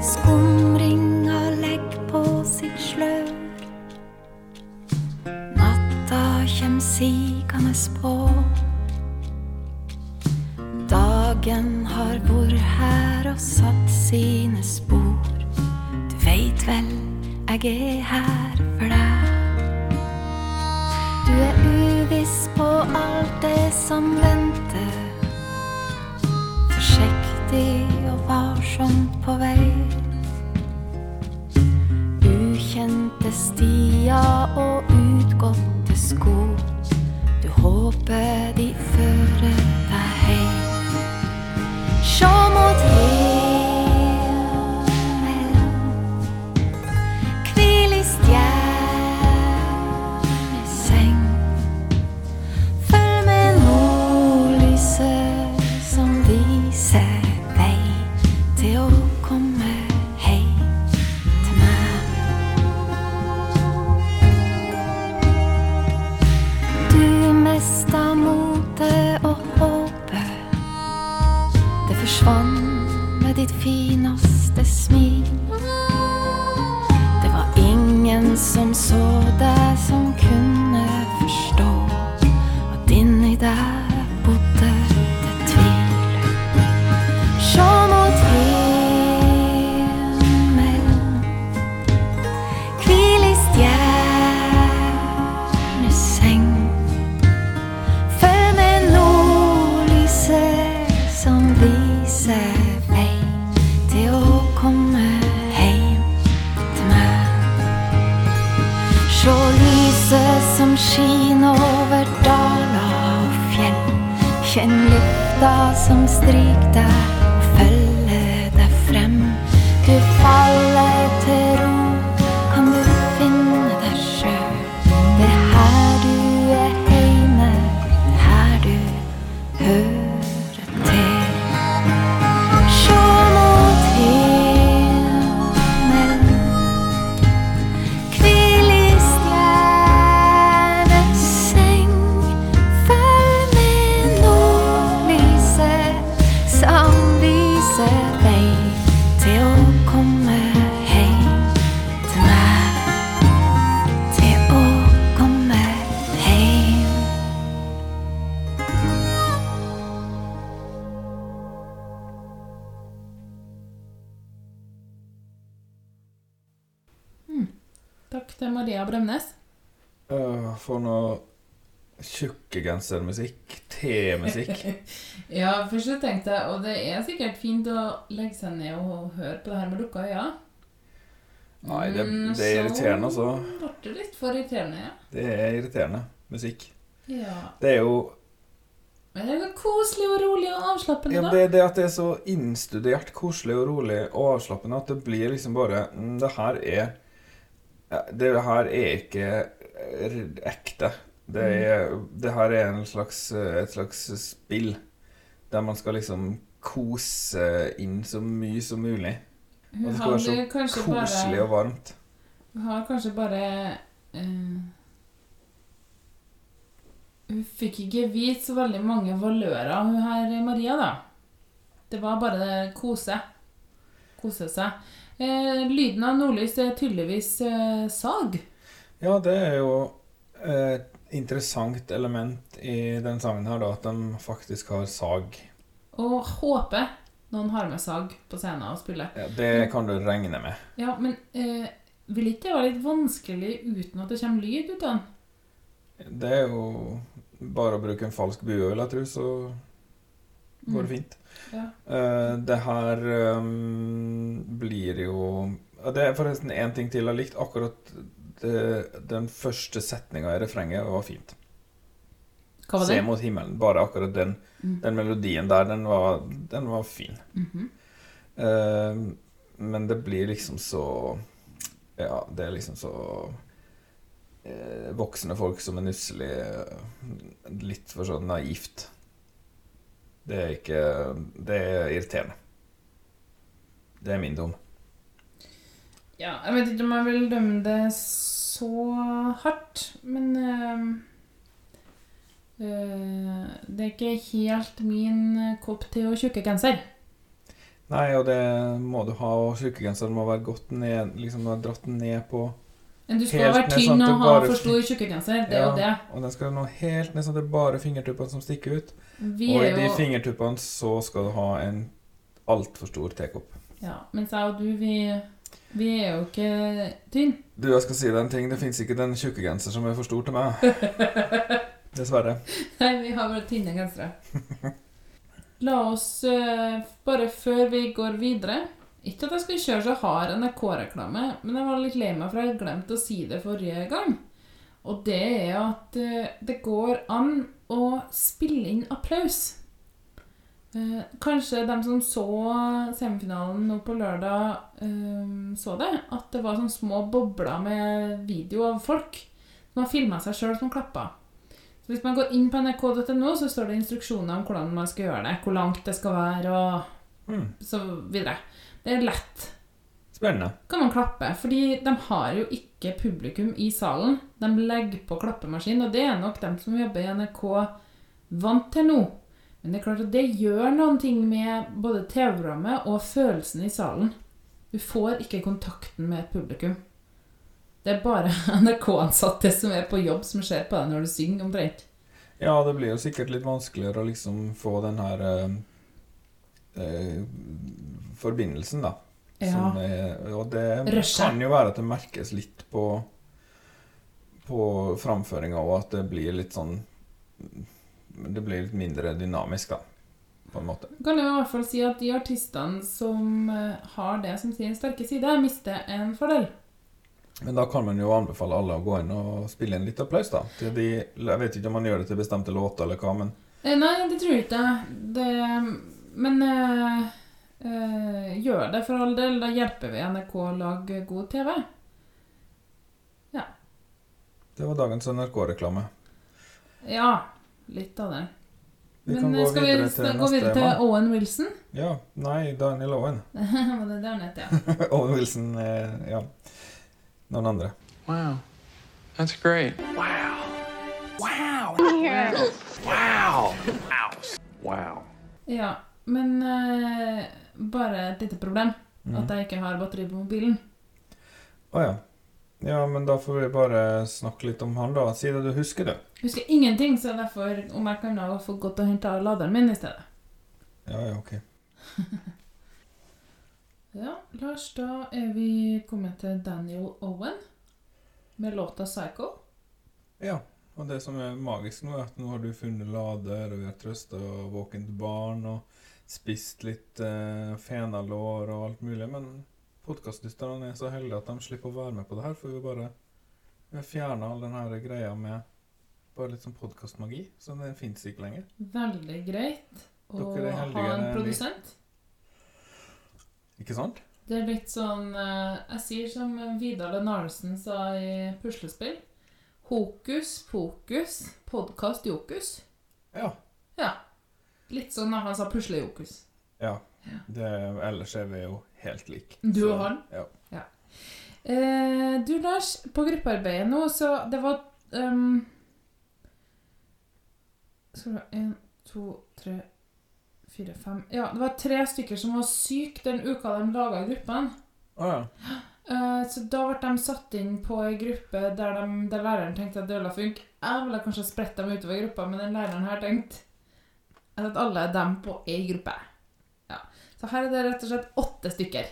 Skumringa legg på sitt slør. Natta kjem sigende på. Dagen har vore her og satt sine spor. Du veit vel jeg er her for deg. Du er uviss på alt det som venter. Forsiktig og varsomt på vei. Ukjente stier og utgåtte sko. Du håper de fører deg hjem. Se mot himmelen, tjukke til musikk. Ja, først så tenkte jeg, og det er sikkert fint å legge seg ned og høre på det her med lukka øyne. Nei, det, det er irriterende, altså. Så ble det litt for irriterende, ja. Det er irriterende musikk. Ja. Det er jo Men det er jo koselig og rolig og avslappende, ja, da. det, det at det er så innstudert, koselig og rolig og avslappende at det blir liksom bare mm, Det her er Det her er ikke ekte. Det, er, det her er en slags, eh, et slags spill der man skal liksom kose inn så mye som mulig. Og det skal være så koselig bare, og varmt. Hun har kanskje bare uh, Hun fikk ikke vite så veldig mange valører, hun her Maria, da. Det var bare det kose. Kose seg. Uh, lyden av nordlys er tydeligvis uh, sag. Ja, det er jo interessant element i den sangen her, da, at de faktisk har sag. Og håper noen har med sag på scenen og spiller. Ja, det kan du regne med. Ja, men eh, vil ikke det være litt vanskelig uten at det kommer lyd ut av den? Det er jo bare å bruke en falsk bue, vil jeg tro, så går det Mm. fint. Ja. Eh, det her um, blir jo Det er forresten én ting til jeg har likt. Akkurat det, den første setninga i refrenget var fint. Hva var Se mot himmelen. Bare akkurat den, Mm. den melodien der, den var, den var fin. Mm -hmm. uh, men det blir liksom så Ja, det er liksom så uh, Voksne folk som er nusselig uh, Litt for sånn naivt. Det er ikke Det er irriterende. Det er min dom. Ja, jeg vet ikke om jeg vil dømme det så hardt, men øh, øh, Det er ikke helt min kopp te og tjukkegenser. Nei, og det må du ha, og tjukkegenseren må være godt ned Liksom du har dratt den ned på Men du skal helt være tynn sånn og ha for stor tjukkegenser. Det er jo det. Og den skal nå helt ned sånn at det er bare fingertuppene som stikker ut. Vi og i de jo fingertuppene så skal du ha en altfor stor tekopp. ja, Mens jeg og du, vi, vi er jo ikke tynn. Du, jeg skal si deg en ting. Det fins ikke den tjukke genser som er for stor til meg. Dessverre. Nei, vi har bare tynne gensere. La oss eh, bare før vi går videre Ikke at jeg skal kjøre så hard NRK-reklame, men jeg var litt lei meg for jeg glemte å si det forrige gang. Og det er at eh, det går an å spille inn applaus. Eh, kanskje de som så semifinalen nå på lørdag, eh, så det. At det var sånne små bobler med video av folk som har filma seg sjøl som klappa. Så Hvis man går inn på nrk.no, så står det instruksjoner om hvordan man skal gjøre det. Hvor langt det skal være, og Mm. så videre. Det er lett. Spennende. Kan man klappe, fordi de har jo ikke publikum i salen. De legger på klappemaskin, og det er nok dem som jobber i NRK vant til nå. Men det er klart at det gjør noen ting med både TV-programmet og følelsen i salen. Du får ikke kontakten med et publikum. Det er bare NRK-ansatte som er på jobb, som ser på deg når du synger, omtrent. Ja, det blir jo sikkert litt vanskeligere å liksom få den her eh, eh, forbindelsen, da. Ja. Er, og det Røsje. kan jo være at det merkes litt på på framføringa òg, at det blir litt sånn Det blir litt mindre dynamisk, da. På en måte. kan jeg i hvert fall si at de artistene som eh, har det som sin sterke side, mister en fordel. Men da kan man jo anbefale alle å gå inn og spille en litt applaus, da. Til de, jeg vet ikke om man gjør det til bestemte låter eller hva, men Eh, Nei, det tror jeg ikke. Det, men øh, øh, gjør det for all del. Da hjelper vi NRK å lage god TV. Ja. det var dagens NRK-reklame. Ja, litt av det. Vi men kan gå skal vi videre til skal gå videre til. Owen Wilson? Ja. Nei, Daniel Owen. Var det der nede, ja. Owen Wilson, eh, ja. Noen andre. Wow. That's great. Wow. Wow. Wow. Wow. wow. Ja, men eh, bare et lite problem. Mm. At jeg ikke har batteri på mobilen. Å ja. Ja, men da får vi bare snakke litt om han, da. Si det du husker, du. Husker ingenting, så derfor om jeg kan ha fått gått og henta laderen min i stedet. Ja, ja, ok. Ja, Lars, da er vi kommet til Daniel Owen med låta 'Psycho'. Ja. Og det som er magisk nå, er at nå har du funnet lader, og vi har trøsta våkent barn, og spist litt eh, fenalår og alt mulig. Men podkastlytterne er så heldige at de slipper å være med på det her, for vi bare fjerna all den her greia med bare litt sånn podkastmagi. Så den fins ikke lenger. Veldig greit å ha en produsent. Ikke sant? Det er litt sånn eh, Jeg sier som Vidar Lenarsen sa i Puslespill. Hokus pokus, podkast jokus. Ja. Ja. Litt sånn da han sa puslejokus. Ja. Det, ellers er vi jo helt like. Du og han? Ja. Eh, du, Lars, på gruppearbeidet nå, så det var um, Skal vi ha En, to, tre, fire, fem Ja, det var tre stykker som var syke den uka de laga gruppen. Oh, ja. Eh, så da ble de satt inn på ei gruppe der, de, der læreren tenkte at det ville funke. Jeg ville kanskje spredt dem utover gruppa, men den læreren her tenkte at alle er dem på ei gruppe. Så her er det rett og slett åtte stykker.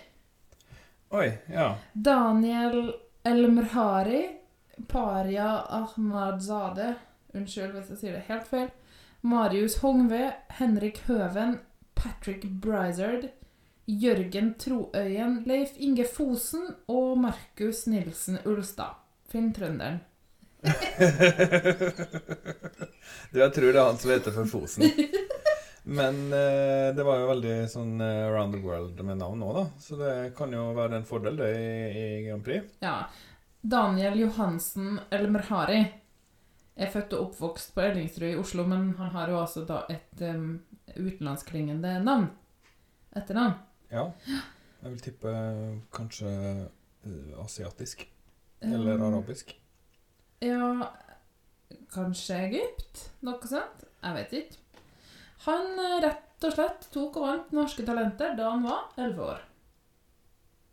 Oi, ja. Daniel El-Mrhari, Paria Ahmadzade Unnskyld hvis jeg sier det helt feil. Marius Hongve, Henrik Høven, Patrick Brizard, Jørgen Troøyen, Leif Inge Fosen og Markus Nilsen Ulstad. Finn trønderen. Du, jeg tror det er han som heter for Fosen. Men eh, det var jo veldig sånn eh, around the world med navn nå, da. Så det kan jo være en fordel, det, i, i Grand Prix. Ja. Daniel Johansen Elmerhari er født og oppvokst på Ellingsrud i Oslo, men han har jo også da et um, utenlandsklingende navn. Etternavn. Ja. Jeg vil tippe eh, kanskje uh, asiatisk. Eller Um, arabisk. Ja Kanskje Egypt? Noe sånt? Jeg vet ikke. Han eh, rett og slett tok og vant Norske Talenter da han var 11 år.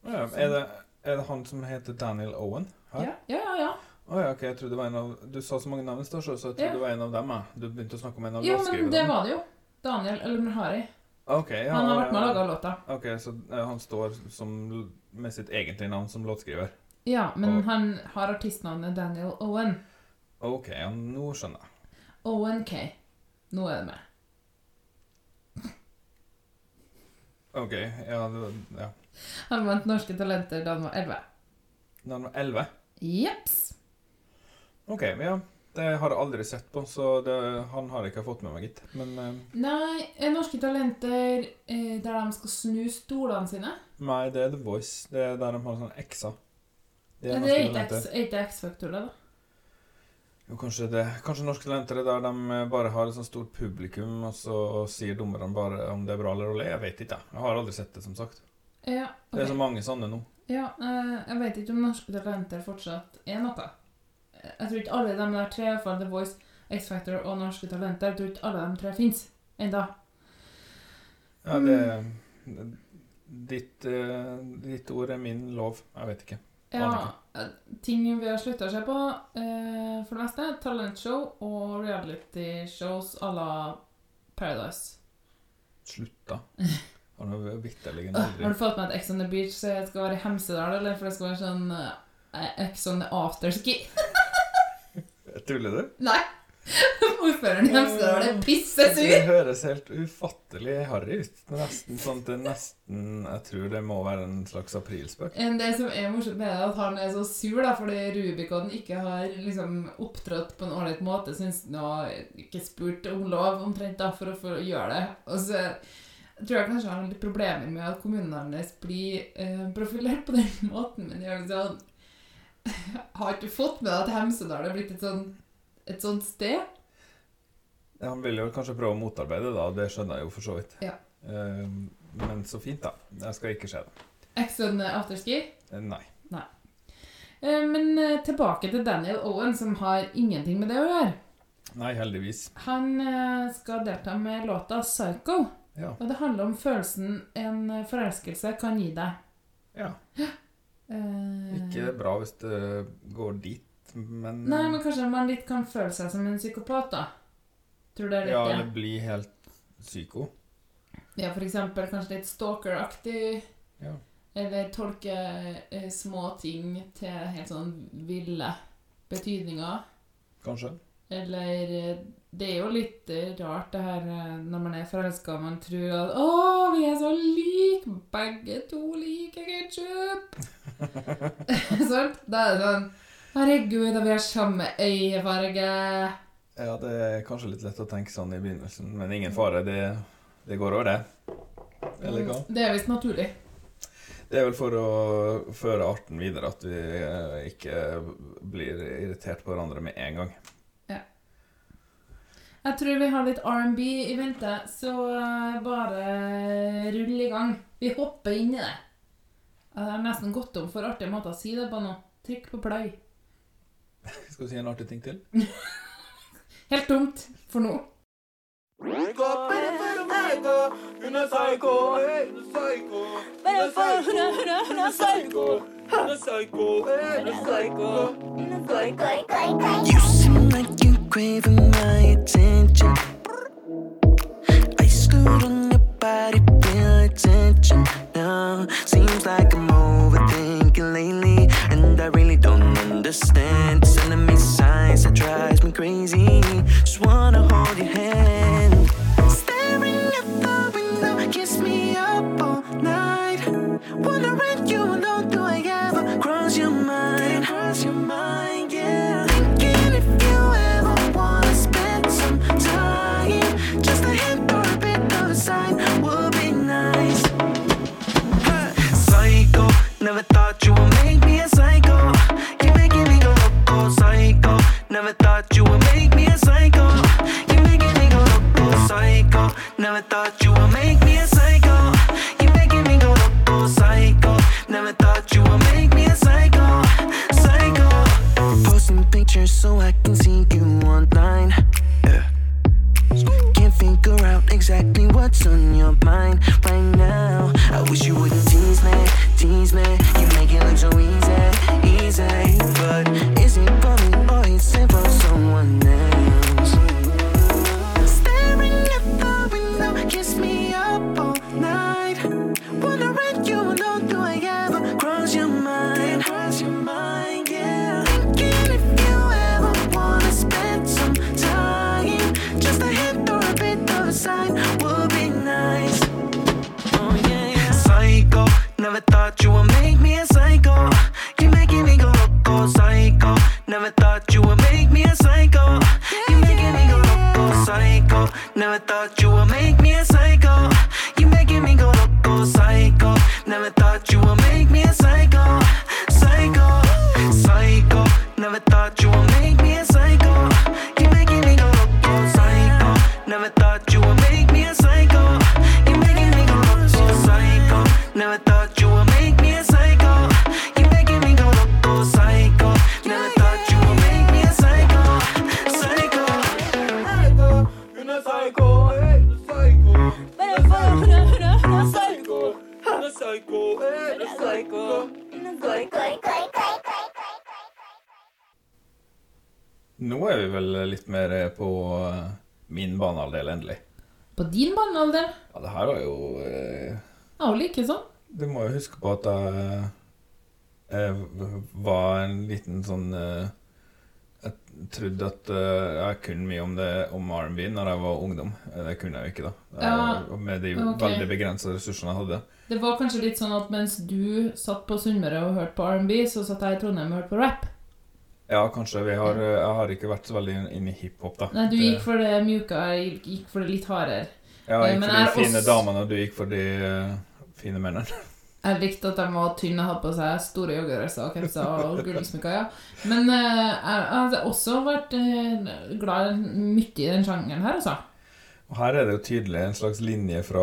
Ja, er, det, er det han som heter Daniel Owen? Her? Ja, ja, ja. ja. Oh, ja, ok, jeg trodde det var en av Du sa så mange navn så jeg trodde Ja. det var en av dem. jeg. Du begynte å snakke om en av Jo, men det var det jo. Daniel eller Harry. Ok, ja, Han har vært med og ja. laga låta. Ok, så han står som, med sitt egentlige navn som låtskriver. Ja, men Og- han har artistnavnet Daniel Owen. Ok, ja, nå skjønner jeg. Owen K. Nå er det med. Ok, ja, det, ja. Han vant Norske Talenter da han var 11. Da han var 11? Jeps. Ok, ja. Det har jeg aldri sett på, så det, han har jeg ikke fått med meg, gitt. Men eh, Nei, er Norske Talenter eh, der de skal snu stolene sine? nei, det er The Voice. Det er der de har sånne X-er. Det er Norske ikke X- er ikke X-Factor, det, da? Jo, kanskje det. Kanskje Norske Talenter er der de eh, bare har et sånt stort publikum, og så sier dommerne bare om det er bra eller dårlig. Jeg vet ikke, jeg. Jeg har aldri sett det, som sagt. Ja, Det er så mange sånne nå. Ja, eh, jeg vet ikke om Norske Talenter fortsatt er noe. Jeg tror ikke alle de der tre, i hvert fall The Voice, X-Factor og Norske Talenter, jeg tror ikke alle de tre fins ennå. Ja, det ditt, eh, ditt ord er min lov. Jeg vet ikke. Ja, eh, ting vi har slutta å se på, eh, for det meste, talentshow og reality-shows à la Paradise. Slutta. Har du vitterlig aldri Har du fått med at Ex on the Beach eh, skal være i Hemsedal, eller for det skal være sånn eh, Ex on the afterski? Tuller du? Nei! Ordføreren i Hemsedal er Det pissesur! høres helt ufattelig harry ut. Nesten sånn at det nesten Jeg tror det må være en slags aprilspøk. Det som er morsomt med det, er at han er så sur da, fordi Rubicon ikke har liksom opptrådt på en ålreit måte, syns han har ikke spurt om lov omtrent da, for å få gjøre det. Og så tror jeg kanskje han har litt problemer med at kommunene hans blir eh, profilert på den måten, men jeg er sånn Har ikke fått med at Hemsedal er blitt et sånn et sånt sted? Ja, Han vil jo kanskje prøve å motarbeide det, da. Det skjønner jeg jo for så vidt. Ja. Eh, men så fint, da. Jeg skal ikke se det. Exon afterski? Eh, Nei. Nei. Eh, Men eh, tilbake til Daniel Owen, som har ingenting med det å gjøre. Nei, heldigvis. Han skal delta med låta 'Psycho'. Ja. Og det handler om følelsen en forelskelse kan gi deg. Ja. Ikke bra hvis det går dit, men Nei, men kanskje man litt kan føle seg som en psykopat, da. Tror du det er Ja, eller bli helt psyko. Ja, for eksempel kanskje litt stalkeraktig. Ja. Eller tolke eh, små ting til helt sånn ville betydninger. Kanskje. Eller eh, Det er jo litt eh, rart det her eh, når man er forelska og man tror at Å, vi er så like! Begge to liker ketsjup! Sant? Da er det sånn Herregud, da vi har samme øyefarge. Ja, det er kanskje litt lett å tenke sånn i begynnelsen, men ingen fare. Det, det går over, det. Eller hva? Det er visst naturlig. Det er vel for å føre arten videre at vi eh, ikke blir irritert på hverandre med en gang. Jeg tror vi har litt R&B i vente, så eh, bare rull i gang. Vi hopper inn i det. Jeg har nesten gått om for artige måter å si det på nå. Trykk på play. Skal du si en artig ting til? Helt dumt for nå. You seem like you craving my attention. Ice glued on your body, feel attention. Now seems like I'm understand. Sending me signs that drives me crazy. Just wanna hold your hand. Never thought you would make me a psycho. You're making me go loco, psycho. Never thought you would make liten sånn eh, Jeg trodde at eh, jeg kunne mye om det om R&B når jeg var ungdom. Eh, Det kunne jeg jo ikke, da. Ja, Eh, Med de okay. veldig begrensa ressursene jeg hadde. Det var kanskje litt sånn at mens du satt på Sunnmøre og hørte på R&B, så satt jeg i Trondheim og hørte på rap. Ja, kanskje. Vi har, jeg har ikke vært så veldig inn i hiphop, da. Nei, du gikk for det mjuka, jeg gikk for det litt hardere. Ja, jeg gikk for de fine også- damene, og du gikk for de uh, fine mennene. Jeg likte at de var tynne og hadde på seg store joggedresser og capser og gullsmykker, ja. Men eh, jeg hadde også vært eh, glad mye i den sjangeren her, altså. Og her er det jo tydelig en slags linje fra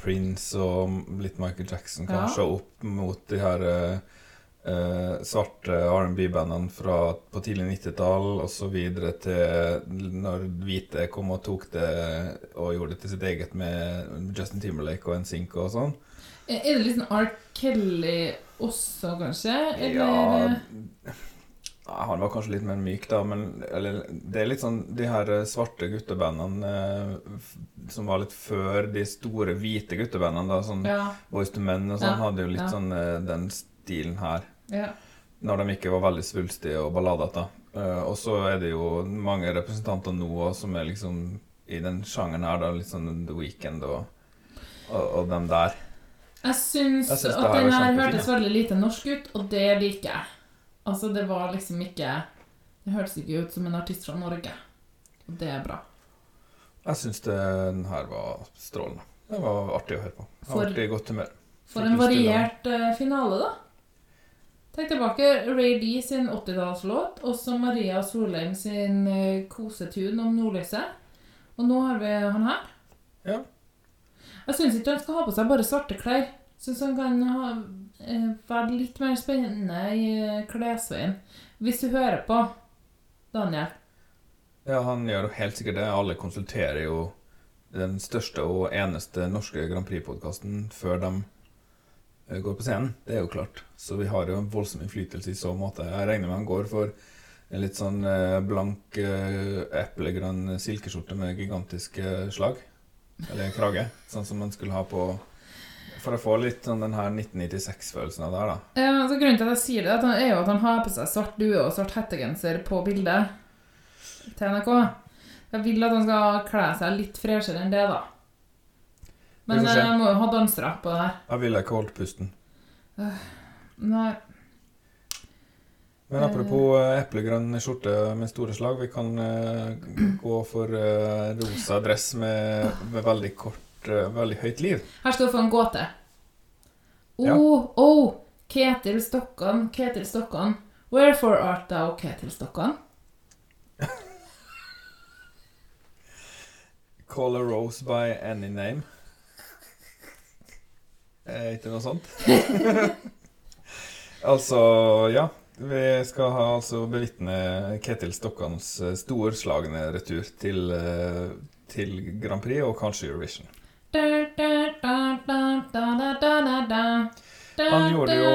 Prince og litt Michael Jackson, Ja. kanskje, opp mot de her eh, eh, svarte R&B-bandene fra på tidlig 90-tall, og så videre til når hvite kom og tok det og gjorde det til sitt eget med Justin Timberlake og NSYNC og sånn. Er det litt sånn R. Kelly også, kanskje? Eller Ja Ja, Han var kanskje litt mer myk, da, men eller, det er litt sånn De her eh, svarte guttebandene eh, som var litt før de store hvite guttebandene, da, sånn Ja. Boys to Men og sånn, Ja, hadde jo litt ja. sånn eh, den stilen her. Ja. Når de ikke var veldig svulstige og balladete. Eh, og så er det jo mange representanter nå òg som er liksom i den sjangeren her, da, litt sånn The Weeknd og, og, og dem der. Jeg syns Jeg syns at den her hørtes veldig lite norsk ut, og det liker jeg. Altså, det var liksom ikke Det hørtes ikke ut som en artist fra Norge. Og det er bra. Jeg syns den her var strålende. Det var artig å høre på. Jeg har vært i godt humør. For en variert uh, finale, da. Tenk tilbake. Ray D sin 80-tallslåt, også Maria Solheim sin uh, kosetune om nordlyset. Og nå har vi han her. Ja. Jeg syns ikke han skal ha på seg bare svarte klær. Syns han kan ha, eh, være litt mer spennende i eh, klesveien. Hvis du hører på, Daniel. Ja, han gjør jo helt sikkert det. Alle konsulterer jo den største og eneste norske Grand Prix-podkasten før de eh, går på scenen. Det er jo klart. Så vi har jo en voldsom innflytelse i så måte. Jeg regner med han går for en litt sånn blank eplegrønn silkeskjorte med gigantiske slag. Eller krage. Sånn som man skulle ha på For å få litt sånn den her 1996-følelsen av det her, da. Ja, altså Grunnen til at jeg sier det, er jo at han har på seg svart due og svart hettegenser på bildet til NRK. Jeg vil at han skal kle seg litt freshere enn det, da. Men jeg må jo ha dansere på det her. Jeg ville ikke holdt pusten. Nei. Men apropos eh, eplegrønn skjorte med store slag, vi kan eh, gå for eh, rosa dress med, med veldig kort, eh, veldig høyt liv. Her skal du få en gåte. Å, Ja. å, Ketil Stokkan, Ketil Stokkan. Wherefore art thou Ketil Stokkan? Call a rose by any name. Er ikke noe sånt? altså, ja. Vi skal ha altså bevitne Ketil Stokkans storslagne retur til, til, Grand Prix og kanskje Eurovision. Han gjorde jo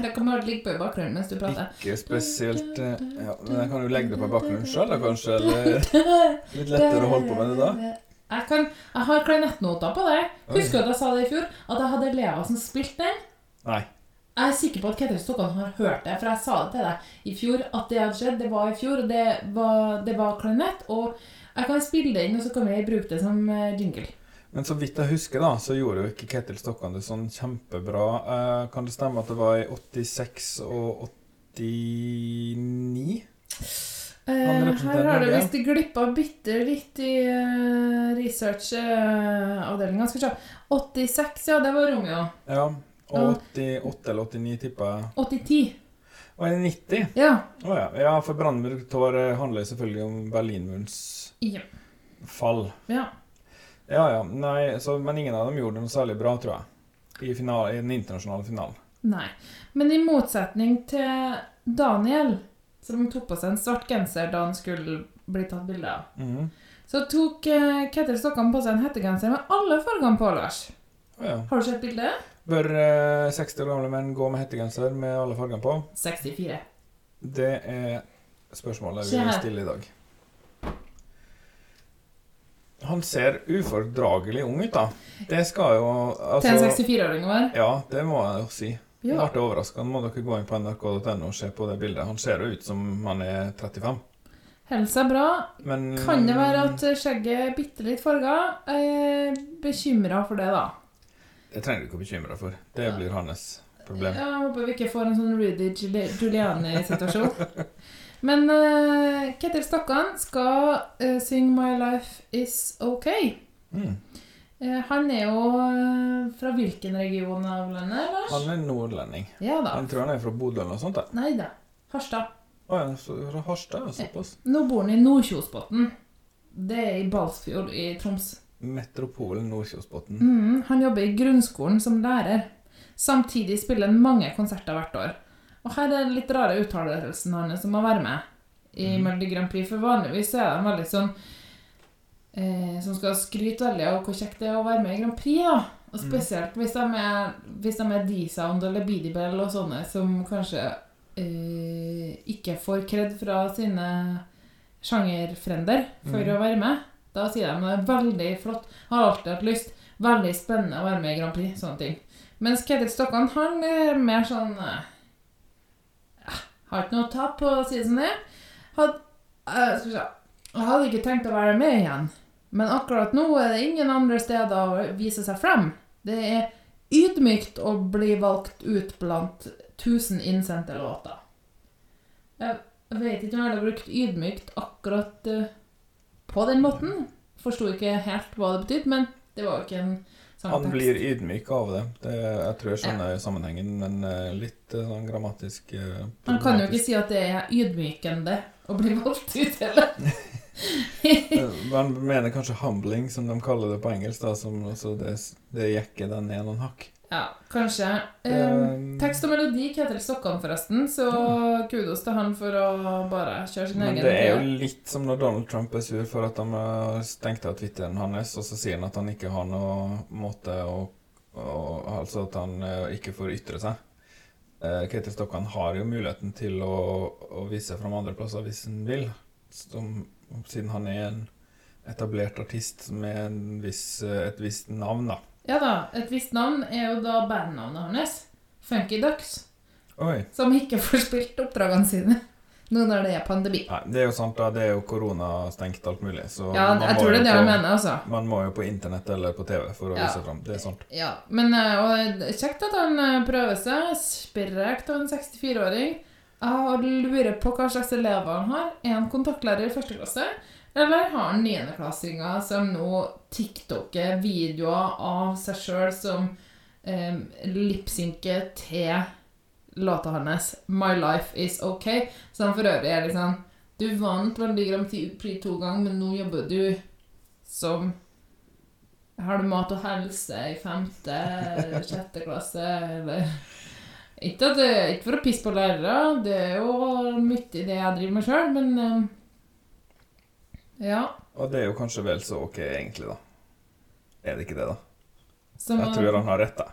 Det kommer til å ligge på i bakgrunnen mens du prater. Ikke spesielt ja, Men jeg kan jo legge det på bakgrunnen sjøl, kanskje. Eller litt lettere å holde på med det da. Jeg, kan, jeg har klarinettnoter på det. Husker du at jeg sa det i fjor? At jeg hadde elever som spilte den? Nei. Jeg er sikker på at Ketil Stokkan har hørt det, for jeg sa det til deg i fjor. At det hadde skjedd. Det var i fjor, og det var, det var klarinett. Og jeg kan spille det inn, og så kan vi bruke det som eh, jingle. Men så vidt jeg husker, da, så gjorde jo ikke Ketil Stokkan det sånn kjempebra. Eh, kan det stemme at det var i 86 og 89? Eh, her har Norge. visst glippa bitte litt i uh, research-avdelinga. Skal vi se. 86, ja, det var Romeo. Ja. Og 88 eller 89, tippa jeg. 80-10. Og er 90? Ja. Oh, ja. ja, for Brandenburg Tor eh, handler selvfølgelig om Berlinmurens Ja. fall. ja. Ja ja. Nei, så, men ingen av dem gjorde noe særlig bra, tror jeg. I, final, i den internasjonale finalen. Nei. Men i motsetning til Daniel, som tok på seg en svart genser da han skulle bli tatt bilde av, Mhm. så tok eh, Ketil Stokkan på seg en hettegenser med alle fargene på, Lars. Ja. Har du sett bildet? Bør eh, 60 år gamle menn gå med hettegenser med alle fargene på? 64. Det er spørsmålet vi vil stille i dag. Han ser ufordragelig ung ut, da. Det skal jo altså, Til en 64-åring var. Ja, det må jeg jo si. Ja. ble overraska. Må dere gå inn på nrk.no og se på det bildet. Han ser jo ut som han er 35. Helsa bra. Men Kan det være at skjegget er bitte litt farga? Bekymra for det, da. Det trenger du ikke å bekymre deg for. Det blir hans problem. Jeg håper vi ikke får en sånn Rudy Giuliani-situasjon. Men uh, Ketil Stokkan skal uh, synge 'My Life Is OK'. Mm. Uh, han er jo fra hvilken region av landet, Lars? Han er nordlending. Ja da. Han tror han er fra Bodø eller noe sånt. da. Nei da. Harstad. Å ja, så fra Harstad? ja, Såpass. Nå bor han i Nordkjosbotn. Det er i Balsfjord i Troms. Metropolen Nordkjosbotn. Mm, han jobber i grunnskolen som lærer. Samtidig spiller han mange konserter hvert år. Og her er den litt rare uttalelsen hans som må være med i Melodi Grand Prix. For vanligvis er de veldig sånn eh, Som skal skryte veldig av hvor kjekt det er å være med i Grand Prix. da. Og spesielt hvis de er, hvis de er D-Sound eller Beady Bell og sånne som kanskje eh, ikke får kred fra sine sjangerfrender for mm. å være med. Da sier de det er veldig flott, har alltid hatt lyst, veldig spennende å være med i Grand Prix. sånne ting. Mens Ketil Stokkan han er mer sånn eh, ja, Har ikke noe å tape, på å si det som det er. Had, eh, skal vi se. Jeg hadde ikke tenkt å være med igjen, men akkurat nå er det ingen andre steder å vise seg frem. Det er ydmykt å bli valgt ut blant 1000 innsendte låter. Jeg vet ikke om jeg hadde brukt ydmykt akkurat eh, på den måten. Forsto ikke helt hva det betydde, men det var jo ikke en sangtekst. Han blir ydmyk av det. det jeg tror jeg skjønner sammenhengen, men eh, litt eh, sånn grammatisk eh, Man kan jo ikke si at det er ydmykende å bli valgt ut, heller. Man mener kanskje 'humbling', som de kaller det på engelsk. da, som, altså det, det jekker den ned noen hakk. Ja, kanskje. Um, tekst og melodi Ketil Stokkan, forresten, så kudos til han for å bare kjøre sin Men egen det er jo litt som når Donald Trump er sur for at han har stengt av Twitteren hans, og så sier han at han ikke har noen måte å, Altså at han eh, ikke får ytre seg. Eh, Ketil Stokkan har jo muligheten til å, å vise fram andre plasser hvis han vil. Som, siden han er en etablert artist med en viss, eh, et visst navn, da. Ja da, et visst navn er jo da bandnavnet hans. Funky Ducks. Oi. Som ikke får spilt oppdragene sine nå når det er pandemi. Nei, det er jo sant, da. Det er jo koronastengt alt mulig. Så Ja, man jeg må tror det er det på- jeg mener, altså. Man må jo på internett eller på TV for å Ja. vise fram. Det er sant. Ja, men eh, og kjekt at han eh, prøver seg. Sprekt av en 64-åring. Jeg lurer på hva slags elever han har. Er han kontaktlærer i første klasse? Eller har han niendeklassinger som nå tiktoker videoer av seg sjøl som eh, lipsynker til låta hans 'My Life Is OK', som for øvrig er liksom Du vant Melodi Grand Prix to ganger, men nå jobber du som har du mat og helse i femte, sjette klasse, eller? Ikke, det, ikke for å pisse på lærere, det er jo mye i det jeg driver med sjøl, men eh, Ja. Og det er jo kanskje vel så ok, egentlig, da. Er det ikke det, da? Som jeg tror han har rett, da.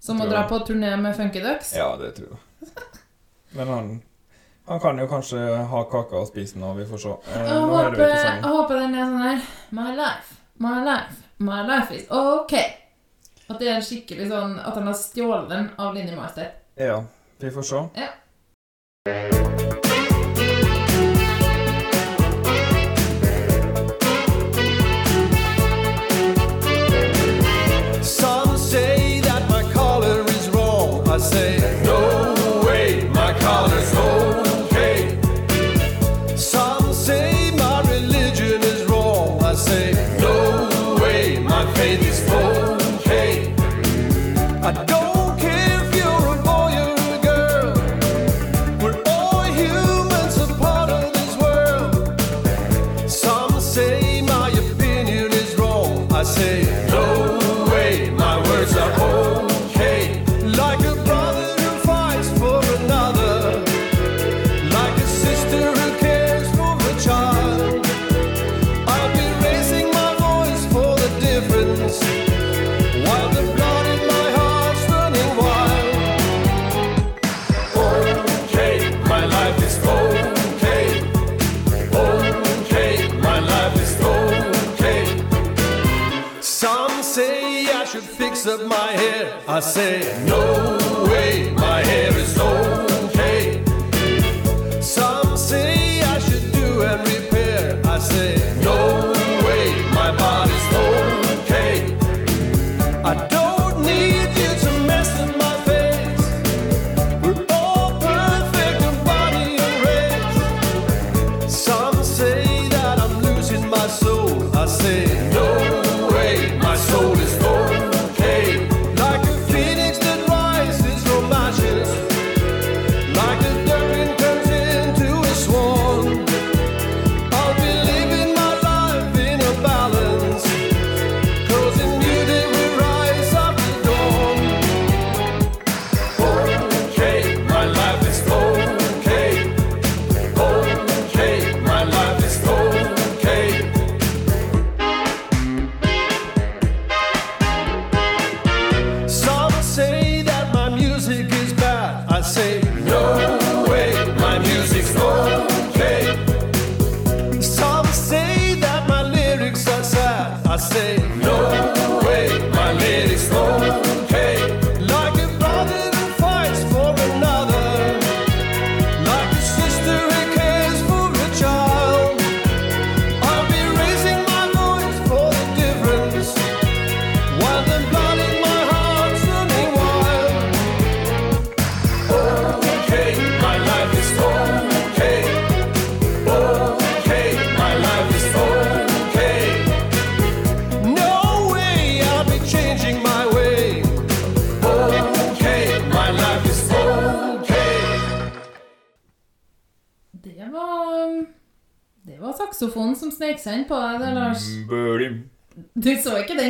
Som å dra på turné med Funky Ducks? Ja, det tror jeg. Men han, han kan jo kanskje ha kaka og spise den, og vi får se. Eh, Jeg håper, jeg håper den er sånn her My life, my life, my life is OK. At det er skikkelig sånn At han har stjålet den av Linni Meister. Ja, vi får se. Ja.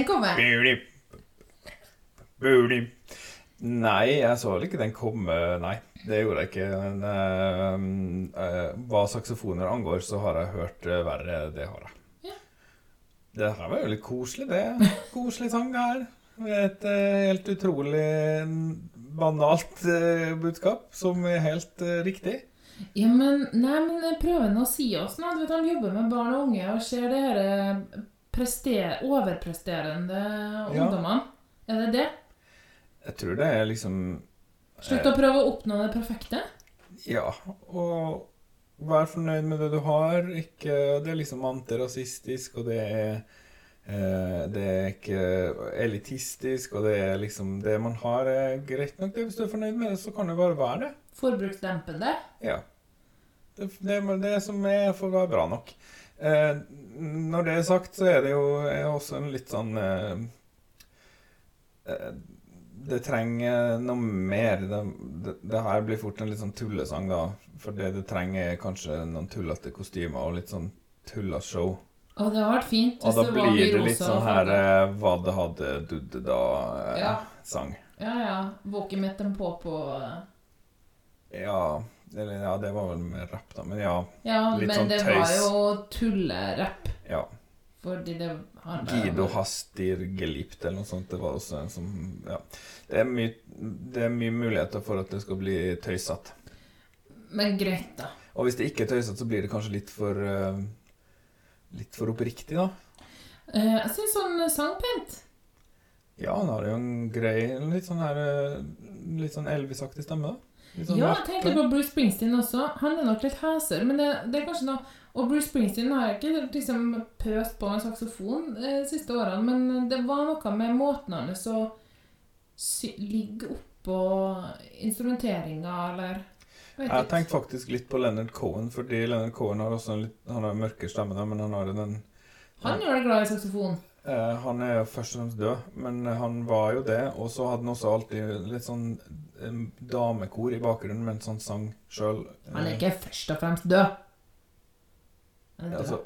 Komme? Nei, jeg så vel ikke den komme, nei. Det gjorde jeg ikke. Men uh, uh, hva saksofoner angår, så har jeg hørt uh, verre. Det har jeg. Ja. Det her var jo litt koselig, det. Koselig sang, her. Et helt utrolig banalt budskap, som er helt riktig. Ja, men Nei, men prøver å si oss noe. Han jobber med barn og unge og ser det her prester, overpresterende Ja. ungdommene. Er det det? Jeg tror det er liksom Slutt å prøve å oppnå det perfekte? Ja, og vær fornøyd med det du har. Ikke, det er liksom antirasistisk, og det er eh, Det er ikke elitistisk, og det er liksom Det man har, er greit nok. Hvis du er fornøyd med det, så kan det bare være det. Forbruksdempende? Ja. Det, det, det som er, får være bra nok. Eh, når det er sagt, så er det jo er også en litt sånn eh, eh, Det trenger noe mer. Det, det, det her blir fort en litt sånn tullesang, da. For det det trenger, er kanskje noen tullete kostymer og litt sånn tullashow. Og det har vært fint Og hvis da det var blir det litt sånn her eh, Hva det hadde dudde da-sang. Ja, ja. ja, med dem på på Ja, eller, ja, det var vel mer rapp, da. Men ja. Ja, litt men sånn det var jo tullerapp. ja. Fordi det handler Guido Hastir Gelipt eller noe sånt. Det var også en som Ja. Det er mye, det er mye muligheter for at det skal bli tøysete. Men greit, da. Og hvis det ikke er tøysete, så blir det kanskje litt for uh, Litt for oppriktig, da. Uh, jeg syns han sang sangpent. Ja, han har jo en grei Litt sånn her eh, Litt sånn Elvis-aktig stemme, da. Sånn Ja, jeg tenkte på Bruce Springsteen også. Han er nok litt heser, men det, det er kanskje noe Og Bruce Springsteen har ikke liksom pøst på en saksofon de siste årene, men det var noe med måten hans å ligge oppå instrumenteringa, eller jeg, Jeg tenkte faktisk litt på Leonard Cohen, fordi Leonard Cohen har også en litt Han har en mørkere stemme, men han har den Han gjør det glad i saksofon. Eh, han er jo først og fremst død, men han var jo det. Og så hadde han også alltid litt sånn eh, damekor i bakgrunnen mens han sang sjøl. Han er ikke først og fremst død. Han er død. altså,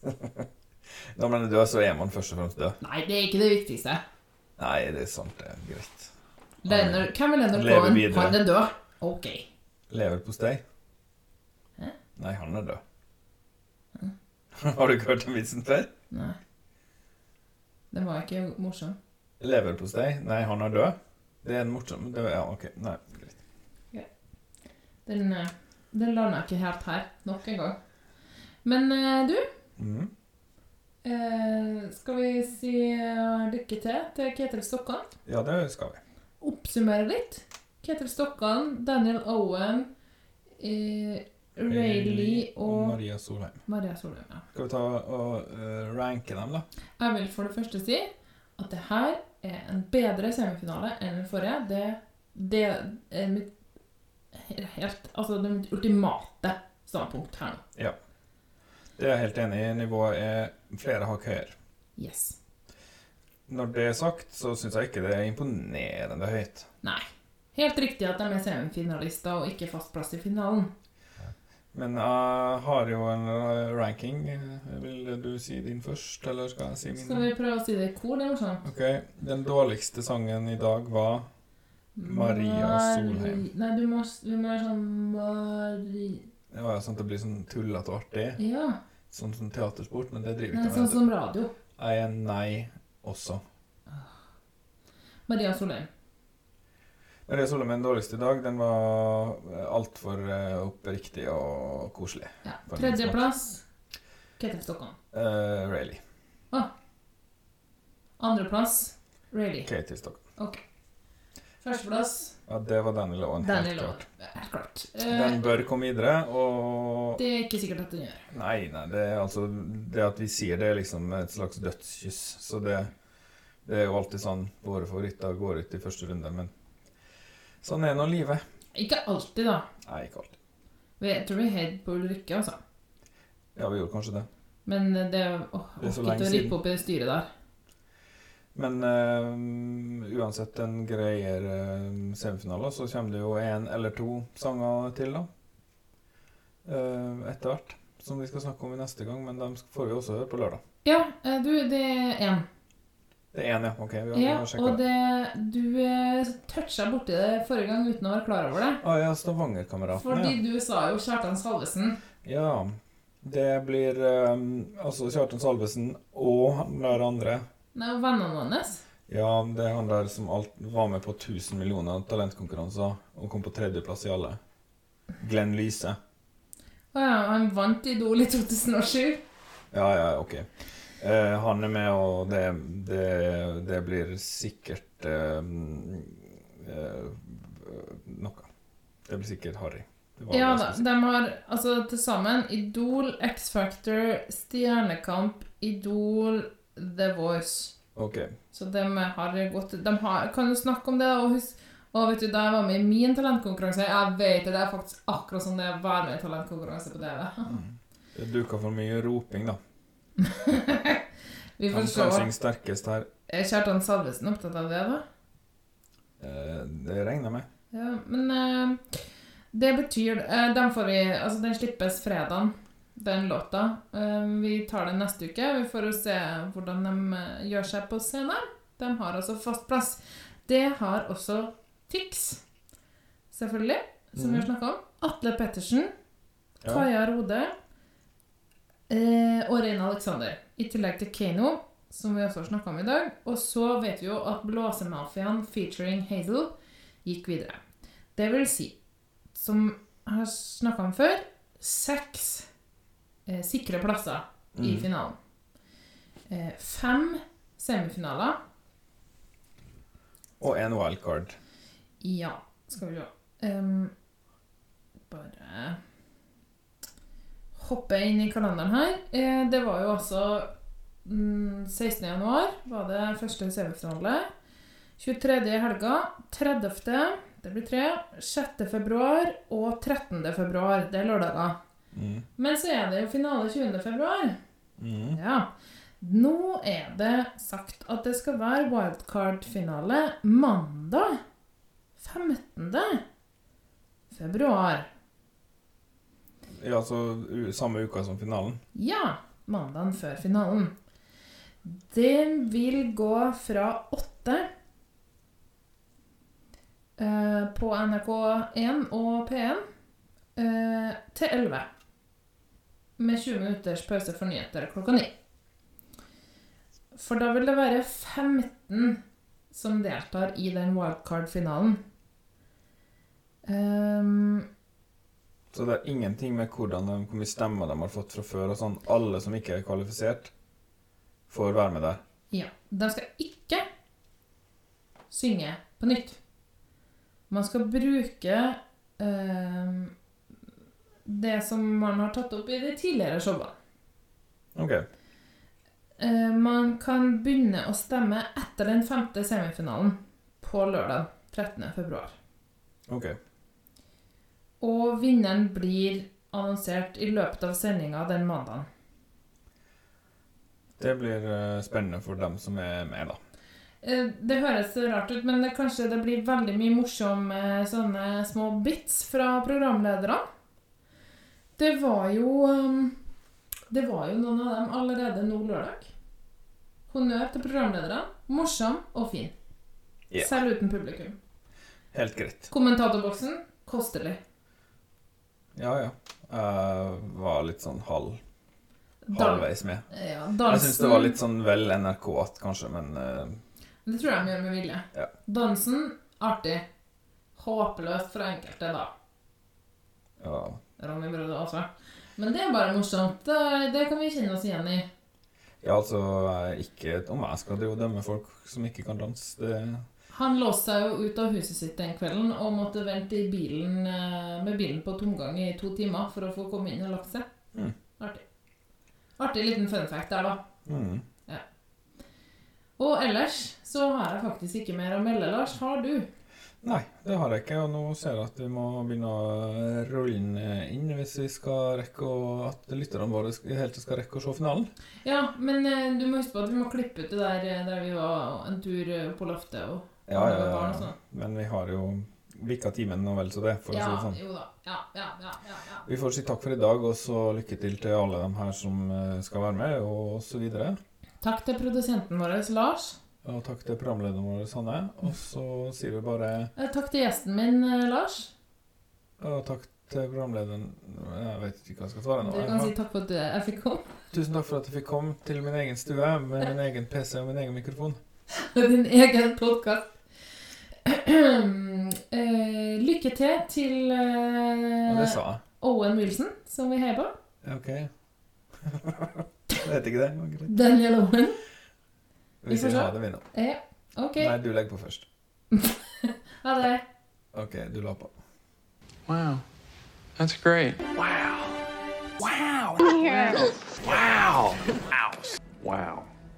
Når man er død, så er man først og fremst død. Nei, det er ikke det viktigste. Nei, det er sant, det er greit. Leonard, hvem er Leonard Cohen? Han er død. Ok. Leverpostei? Hæ? Nei, han er død. Har du ikke hørt den vitsen før? Nei. Den var ikke morsom. Leverpostei? Nei, han er død? Det er en morsom det, Ja, OK. Nei, greit. Den, eh, den landa ikke helt her, nok en gang. Men eh, du, mm. eh, skal vi si lykke til til Ketil Stokkan? Ja, det skal vi. Oppsummere litt. Ketil Stokkan, Daniel Owen, eh, Ray Lee og Maria Solheim. Maria Solheim. Ja. Skal vi ta og uh, ranke dem, da? Jeg vil for det første si at det her er en bedre semifinale enn den forrige. Det, det er mitt helt Altså det mitt ultimate standpunkt her nå. Ja. Det er jeg helt enig i. Nivået er flere hakk høyere. Yes. Når det er sagt, så syns jeg ikke det er imponerende høyt. Nei. Helt riktig at de er semifinalister og ikke fast plass i finalen. Men jeg har jo en eh, ranking. Vil du si din først, eller skal jeg si min? Skal vi prøve å si det i kor? Det morsomt. Ok, Den dårligste sangen i dag var Maria Solheim. Nei, du må, vi må gjøre sånn Mari... Det var jo sånn at det blir sånn tullete og artig. Ja. Sånn som teatersport, men det driver Nei, med. sånn som radio. Jeg er nei også. Maria Solheim. Er den dårligste i dag. Den var altfor oppriktig og koselig. Ja. Tredjeplass Ketil Stokkan. Uh, Rayleigh. Andreplass Rayleigh. Katie Stockholm. Ok. Førsteplass Ja, det var Daniel Owen. helt Daniel Owen. klart. Helt klart. Den Eh, bør komme videre, og det er ikke sikkert at den gjør. Nei, nei, det er altså Det at vi sier det, er liksom et slags dødskyss. Så det, det er jo alltid sånn Våre favoritter går ut i første runde, men sånn er nå livet. Ikke alltid, da. Nei, ikke alltid. Jeg tror vi hadde på Ulrikke, altså. Ja, vi gjorde kanskje det. Men det åh, Det er så lenge å rippe opp i det styret der. Men øh, uansett en greiere semifinale, så kommer det jo én eller to sanger til, da. Uh, etter hvert. som vi skal snakke om i neste gang, men dem får vi også høre på lørdag. Ja, eh, du, det er én. Én, ja. Ok, vi har, Ja, vi og det, du eh, toucha borti det forrige gang uten å være klar over det. Ah, ja, Stavanger-kameraten. Fordi ja. du sa jo Kjartan Salvesen. ja. Det blir um, altså Kjartan Salvesen og han der andre. Nei, og vennene hans. Ja, det er han der som alt var med på 1000 millioner talentkonkurranser og kom på tredjeplass i alle. Glenn Lyse. Å ja, han vant Idol i 2007. Ja, ja, ok. Eh, han er med, og det, det, det blir sikkert eh, eh, noe. Det blir sikkert harry. Ja da, de har altså til sammen Idol, X-Factor, Stjernekamp, Idol, The Voice. Ok. Så de har gått De har, kan jo snakke om det. Og husk og vet du, Da jeg var med i min talentkonkurranse Jeg vet det, det er faktisk akkurat som det er å være med i talentkonkurranse på TV. Det duka for mye roping, da. Vi får Han se. kan synger sterkest her. Er Kjartan Salvesen opptatt av det, da? Eh, det regner jeg med. Ja, men eh, det betyr eh, Den får vi Altså, den slippes fredag, den låta. Eh, vi tar den neste uke. Vi får se hvordan de eh, gjør seg på scenen. De har altså fast plass. Det har også Tix, selvfølgelig, som vi har Mhm. snakka om. Atle Pettersen, Ja. Kaja Rode eh, og Rein Alexander. I tillegg til Kano, som vi også har snakka om i dag. Og så vet vi jo at Blåsemafiaen featuring Hazel gikk videre. Det vil si, som jeg har snakka om før, seks eh, sikre plasser i Mhm. finalen. Eh, fem semifinaler. Og en wildcard. Ja, skal vi se. Um, bare hoppe inn i kalenderen her. Eh, det var jo altså mm, 16. januar var det første semifinale. 23. i helga. 30. Det blir tre. 6. februar og 13. februar. Det er lørdager. Mm. Men så er det jo finale 20. februar. Mm. Ja. Nå er det sagt at det skal være wildcard-finale mandag 15. februar. Ja, altså samme uka som finalen. Ja, mandagen før finalen. Den vil gå fra 8 eh, på NRK1 og P1 eh, til 11. Med 20 minutters pause for nyheter klokka 9. For da vil det være 15 som deltar i den wildcard-finalen. Ehm, Så det er ingenting med hvordan de, hvor mye stemmer de har fått fra før. og sånn. Alle som ikke er kvalifisert, får være med der. Ja. De skal ikke synge på nytt. Man skal bruke eh, det som man har tatt opp i de tidligere showene. Ok. Eh, man kan begynne å stemme etter den femte semifinalen på lørdag 13. februar. Og vinneren blir annonsert i løpet av sendinga den mandagen. Det blir eh, spennende for dem som er med, da. Eh, Det høres rart ut, men det, kanskje det blir veldig mye morsomme sånne små bits fra programlederne. Det var jo um, Det var jo noen av dem allerede nå lørdag. Honnør til programlederne. Morsom og fin. Ja. Selv uten publikum. Helt greit. Kommentatorboksen kostelig. Ja, ja. Jeg var litt sånn halv, halvveis med. Ja, Jeg syns det var litt sånn vel NRK-att, kanskje, men uh, Det tror jeg de gjør med vilje. Ja. Dansen artig. Håpløst for enkelte, da. ja. Ronny Brødre også. Men det er bare morsomt. Det, det kan vi kjenne oss igjen i. ja, altså Ikke om jeg skal og dømme folk som ikke kan danse. Det Han låste seg jo ut av huset sitt den kvelden og måtte vente i bilen, eh, med bilen på tomgang i to timer for å få komme inn og lagt seg. Mm. Artig. Artig liten fun fact der, da. mm. Og ellers så har jeg faktisk ikke mer å melde, Lars. Har du? Nei, det har jeg ikke. Og nå ser jeg at vi må begynne å rulle inn hvis vi skal rekke å, at lytterne våre helt skal rekke å se finalen. Ja, men eh, du må huske på at vi må klippe ut det der eh, der vi var en tur eh, på loftet og Ja, ja, ja, barn sånn. Men vi har jo bikka timen og vel så det, for å si det sånn. jo da. Ja, ja, ja, ja, ja. Vi får si takk for i dag, og så lykke til til alle dem her som eh, skal være med, og så videre. Takk til produsenten vår, Lars. Og takk til programlederen vår, Sanne. Og så sier vi bare Eh, Takk til gjesten min, eh, Lars. Og takk til programlederen Jeg vet ikke hva jeg skal svare nå. Du kan si takk for at jeg fikk komme. Tusen takk for at jeg fikk komme til min egen stue med min egen PC og min egen mikrofon. Og Din egen podkast. Eh, lykke til til det eh, jeg. Owen Wilson, som vi heier på. OK. jeg vet ikke det. greit. Daniel Owen. Vi sier ha det, vi nå. Ja, ok. Nei, du legger på først. Ha det. OK, du la på. Wow. That's great. Wow. Wow. Wow. Wow. Wow.